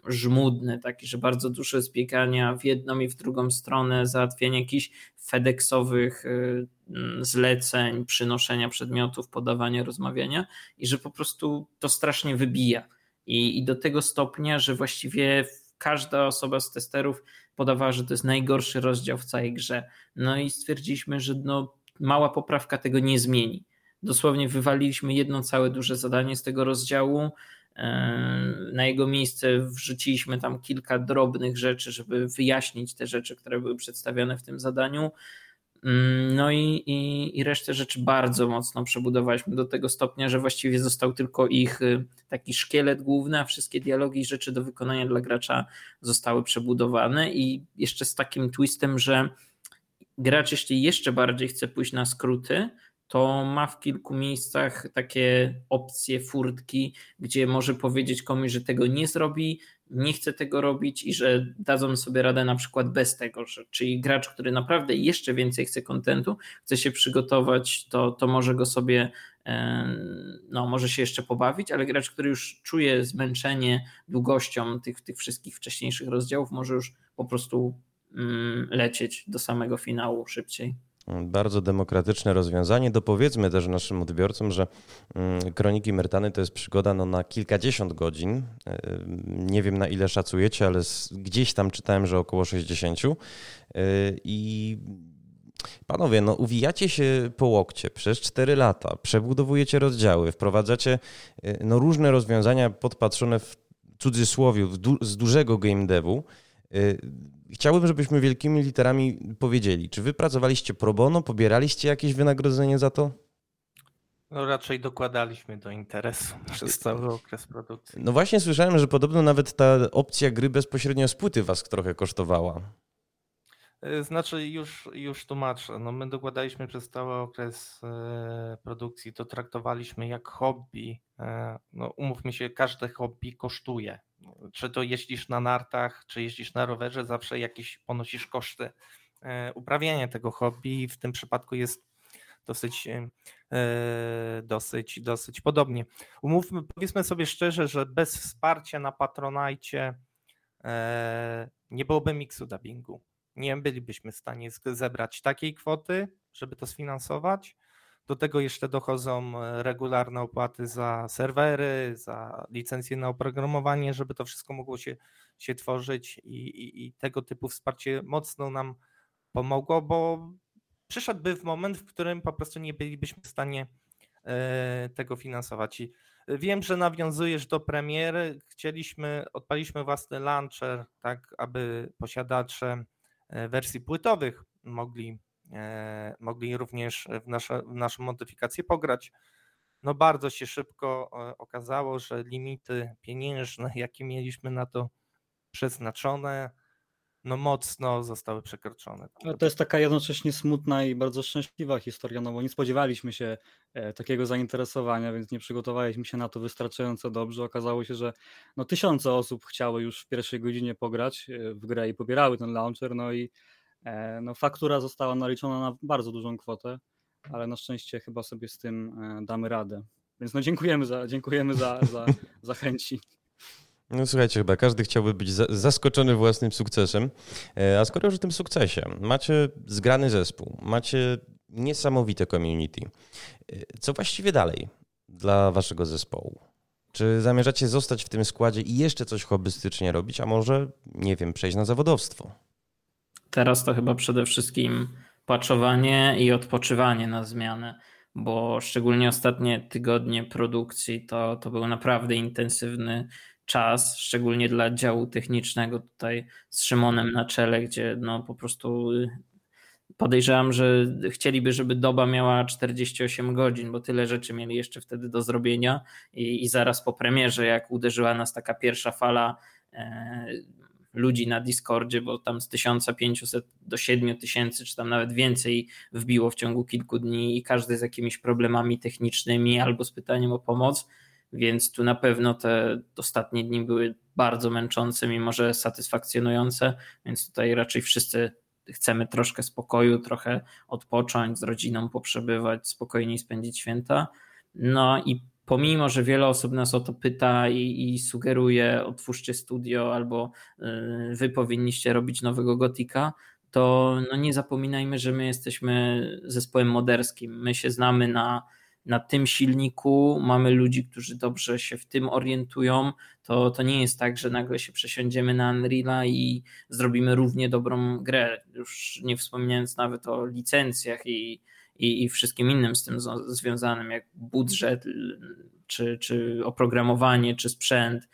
żmudny, taki, że bardzo dużo jest biegania w jedną i w drugą stronę, załatwiania jakichś FedExowych y, mm, zleceń, przynoszenia przedmiotów, podawania, rozmawiania i że po prostu to strasznie wybija. I, i do tego stopnia, że właściwie każda osoba z testerów podawała, że to jest najgorszy rozdział w całej grze. No i stwierdziliśmy, że no, mała poprawka tego nie zmieni. Dosłownie wywaliliśmy jedno całe duże zadanie z tego rozdziału, na jego miejsce wrzuciliśmy tam kilka drobnych rzeczy, żeby wyjaśnić te rzeczy, które były przedstawione w tym zadaniu. No i, i, i resztę rzeczy bardzo mocno przebudowaliśmy do tego stopnia, że właściwie został tylko ich y, taki szkielet główny, a wszystkie dialogi i rzeczy do wykonania dla gracza zostały przebudowane i jeszcze z takim twistem, że gracz jeśli jeszcze bardziej chce pójść na skróty, to ma w kilku miejscach takie opcje, furtki, gdzie może powiedzieć komuś, że tego nie zrobi, nie chce tego robić i że dadzą sobie radę na przykład bez tego, że, czyli gracz, który naprawdę jeszcze więcej chce kontentu, chce się przygotować, to, to może go sobie, no może się jeszcze pobawić, ale gracz, który już czuje zmęczenie długością tych, tych wszystkich wcześniejszych rozdziałów, może już po prostu mm, lecieć do samego finału szybciej. Bardzo demokratyczne rozwiązanie. Dopowiedzmy też naszym odbiorcom, że mm, Kroniki Mertany to jest przygoda no, na kilkadziesiąt godzin. E, nie wiem na ile szacujecie, ale gdzieś tam czytałem, że około 60. E, I Panowie, no uwijacie się po łokcie przez 4 lata, przebudowujecie rozdziały, wprowadzacie e, no, różne rozwiązania podpatrzone w cudzysłowie z dużego game devu. Chciałbym, żebyśmy wielkimi literami powiedzieli, czy wy pracowaliście pro bono, pobieraliście jakieś wynagrodzenie za to? No raczej dokładaliśmy do interesu przez cały okres produkcji. No właśnie słyszałem, że podobno nawet ta opcja gry bezpośrednio z płyty was trochę kosztowała. E, znaczy już, już tłumaczę. No my dokładaliśmy przez cały okres e, produkcji, to traktowaliśmy jak hobby. E, no umówmy się, każde hobby kosztuje czy to jeździsz na nartach, czy jeździsz na rowerze, zawsze jakieś ponosisz koszty e, uprawiania tego hobby w tym przypadku jest dosyć, e, dosyć, dosyć podobnie. Umówmy, powiedzmy sobie szczerze, że bez wsparcia na Patronajcie e, nie byłoby miksu dubbingu. Nie bylibyśmy w stanie zebrać takiej kwoty, żeby to sfinansować. Do tego jeszcze dochodzą e, regularne opłaty za serwery, za licencje na oprogramowanie, żeby to wszystko mogło się, się tworzyć i, i, i tego typu wsparcie mocno nam pomogło, bo przyszedłby w moment, w którym po prostu nie bylibyśmy w stanie e, tego finansować. I wiem, że nawiązujesz do premiery. Chcieliśmy, odpaliśmy własny launcher, tak aby posiadacze e, wersji płytowych mogli mogli również w, nasze, w naszą modyfikację pograć. No bardzo się szybko e, okazało, że limity pieniężne, jakie mieliśmy na to przeznaczone, no mocno zostały przekroczone. to jest taka jednocześnie smutna i bardzo szczęśliwa historia, no bo nie spodziewaliśmy się e, takiego zainteresowania, więc nie przygotowaliśmy się na to wystarczająco dobrze. Okazało się, że no tysiące osób chciały już w pierwszej godzinie pograć w grę i pobierały ten launcher, no i E, no, faktura została naliczona na bardzo dużą kwotę, ale na szczęście chyba sobie z tym e, damy radę. Więc no dziękujemy za, dziękujemy za, za, za chęci. No słuchajcie, chyba każdy chciałby być zaskoczony własnym sukcesem. E, a skoro już o tym sukcesie, macie zgrany zespół, macie niesamowite community. Co właściwie dalej dla waszego zespołu? Czy zamierzacie zostać w tym składzie i jeszcze coś hobbystycznie robić, a może, nie wiem, przejść na zawodowstwo? Teraz to chyba przede wszystkim paczowanie i odpoczywanie na zmianę, bo szczególnie ostatnie tygodnie produkcji to, to był naprawdę intensywny czas, szczególnie dla działu technicznego tutaj z Szymonem na czele, gdzie no po prostu y, podejrzewam, że chcieliby, żeby doba miała 48 godzin, bo tyle rzeczy mieli jeszcze wtedy do zrobienia i, i zaraz po premierze, jak uderzyła nas taka pierwsza fala e, ludzi na Discordzie, bo tam z 1500 do 7000, czy tam nawet więcej wbiło w ciągu kilku dni i każdy z jakimiś problemami technicznymi albo z pytaniem o pomoc, więc tu na pewno te ostatnie dni były bardzo męczące, mimo że satysfakcjonujące, więc tutaj raczej wszyscy chcemy troszkę spokoju, trochę odpocząć, z rodziną poprzebywać, spokojniej spędzić święta. No i pomimo, że wiele osób nas o to pyta i, i sugeruje, otwórzcie studio albo y, wy powinniście robić nowego Gotika, to no nie zapominajmy, że my jesteśmy zespołem moderskim. My się znamy na, na tym silniku, mamy ludzi, którzy dobrze się w tym orientują. To, to nie jest tak, że nagle się przesiądziemy na Unreala i zrobimy równie dobrą grę. Już nie wspominając nawet o licencjach i i, i wszystkim innym z tym związanym, jak budżet, czy, czy oprogramowanie, czy sprzęt.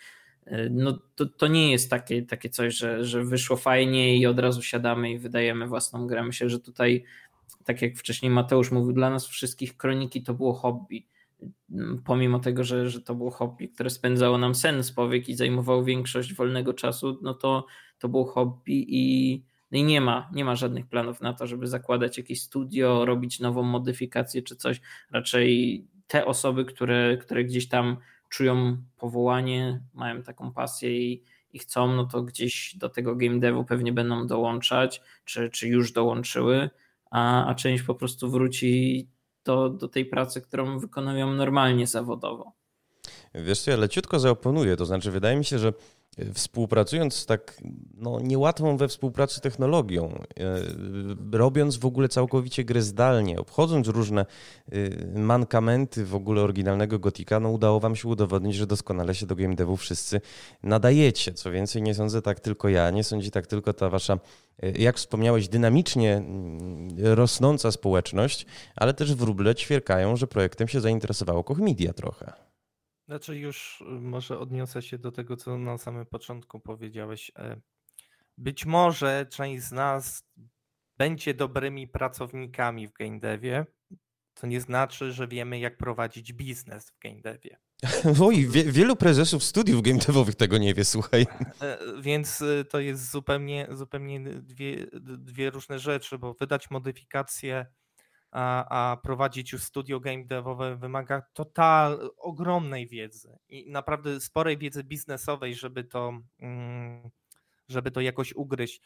No to, to nie jest takie, takie coś, że, że wyszło fajnie i od razu siadamy i wydajemy własną grę. Myślę, że tutaj, tak jak wcześniej Mateusz mówił, dla nas wszystkich kroniki to było hobby. Pomimo tego, że, że to było hobby, które spędzało nam sen z powiek i zajmowało większość wolnego czasu, no to, to było hobby i, i nie ma, nie ma żadnych planów na to, żeby zakładać jakieś studio, robić nową modyfikację czy coś. Raczej te osoby, które, które gdzieś tam czują powołanie, mają taką pasję i, i chcą, no to gdzieś do tego game devu pewnie będą dołączać, czy, czy już dołączyły, a, a część po prostu wróci do, do tej pracy, którą wykonują normalnie zawodowo. Wiesz co, ja leciutko zaoponuję, to znaczy wydaje mi się, że współpracując z tak no, niełatwą we współpracy technologią, e, robiąc w ogóle całkowicie grę zdalnie, obchodząc różne e, mankamenty w ogóle oryginalnego Gotika, no udało wam się udowodnić, że doskonale się do game devu wszyscy nadajecie. Co więcej, nie sądzę tak tylko ja, nie sądzi tak tylko ta wasza, e, jak wspomniałeś, dynamicznie mm, rosnąca społeczność, ale też wróble ćwierkają, że projektem się zainteresowało Koch Media trochę. Znaczy już y, może odniosę się do tego, co na samym początku powiedziałeś. E, być może część z nas będzie dobrymi pracownikami w game devie, to nie znaczy, że wiemy, jak prowadzić biznes w game devie. Oj, wie, wielu prezesów studiów game devowych tego nie wie, słuchaj. E, więc y, to jest zupełnie, zupełnie dwie, dwie różne rzeczy, bo wydać modyfikację a, a prowadzić już studio game devowe wymaga total, ogromnej wiedzy i naprawdę sporej wiedzy biznesowej, żeby to, mm, żeby to jakoś ugryźć.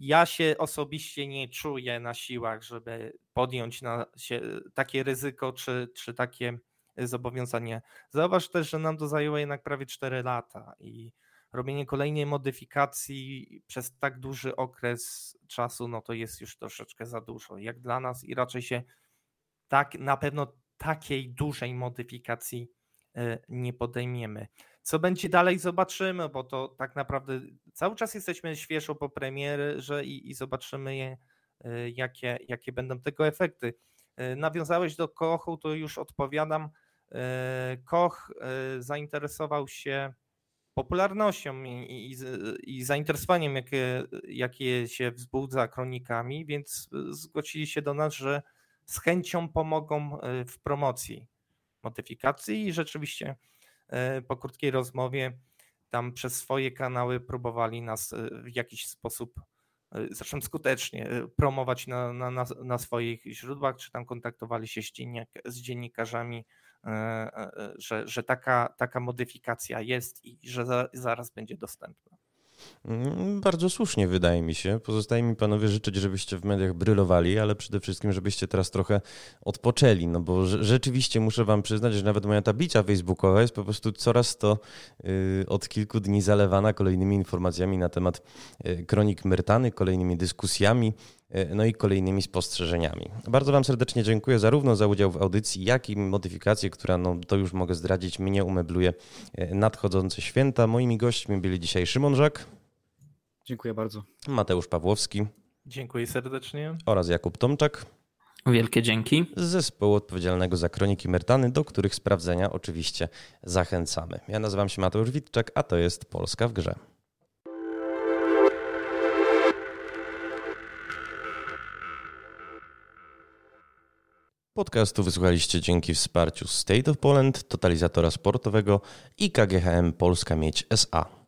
Ja się osobiście nie czuję na siłach, żeby podjąć na się takie ryzyko czy, czy takie zobowiązanie. Zauważ też, że nam to zajęło jednak prawie 4 lata i robienie kolejnej modyfikacji przez tak duży okres czasu, no to jest już troszeczkę za dużo. Jak dla nas i raczej się tak na pewno takiej dużej modyfikacji e, nie podejmiemy. Co będzie dalej, zobaczymy, bo to tak naprawdę cały czas jesteśmy świeżo po premierze i, i zobaczymy, je, e, jakie, jakie będą tego efekty. E, nawiązałeś do Kochu, to już odpowiadam. Koch zainteresował się popularnością i, i, i, zainteresowaniem, jakie, jakie się wzbudza kronikami, więc zgłosili się do nas, że z chęcią pomogą e, w promocji modyfikacji i rzeczywiście e, po krótkiej rozmowie tam przez swoje kanały próbowali nas e, w jakiś sposób, zresztą skutecznie, promować na, na, na swoich źródłach, czy tam kontaktowali się z, dziennik, z dziennikarzami że, że taka, taka modyfikacja jest i że za, zaraz będzie dostępna. Mm, bardzo słusznie wydaje mi się. Pozostaje mi panowie życzyć, żebyście w mediach brylowali, ale przede wszystkim, żebyście teraz trochę odpoczęli, no bo rzeczywiście muszę wam przyznać, że nawet moja tablica facebookowa jest po prostu coraz to y, od kilku dni zalewana kolejnymi informacjami na temat y, kronik Myrtany, kolejnymi dyskusjami, no i kolejnymi spostrzeżeniami. Bardzo wam serdecznie dziękuję zarówno za udział w audycji, jak i modyfikację, która, no to już mogę zdradzić, mnie umebluje nadchodzące święta. Moimi gośćmi byli dzisiaj Szymon Żak. Dziękuję bardzo. Mateusz Pawłowski. Dziękuję serdecznie. Oraz Jakub Tomczak. Wielkie dzięki. Z zespołu odpowiedzialnego za kroniki Mertany, do których sprawdzenia oczywiście zachęcamy. Ja nazywam się Mateusz Witczak, a to jest Polska w grze. Podcastu wysłuchaliście dzięki wsparciu State of Poland, totalizatora sportowego i KGHM Polska Mieć SA.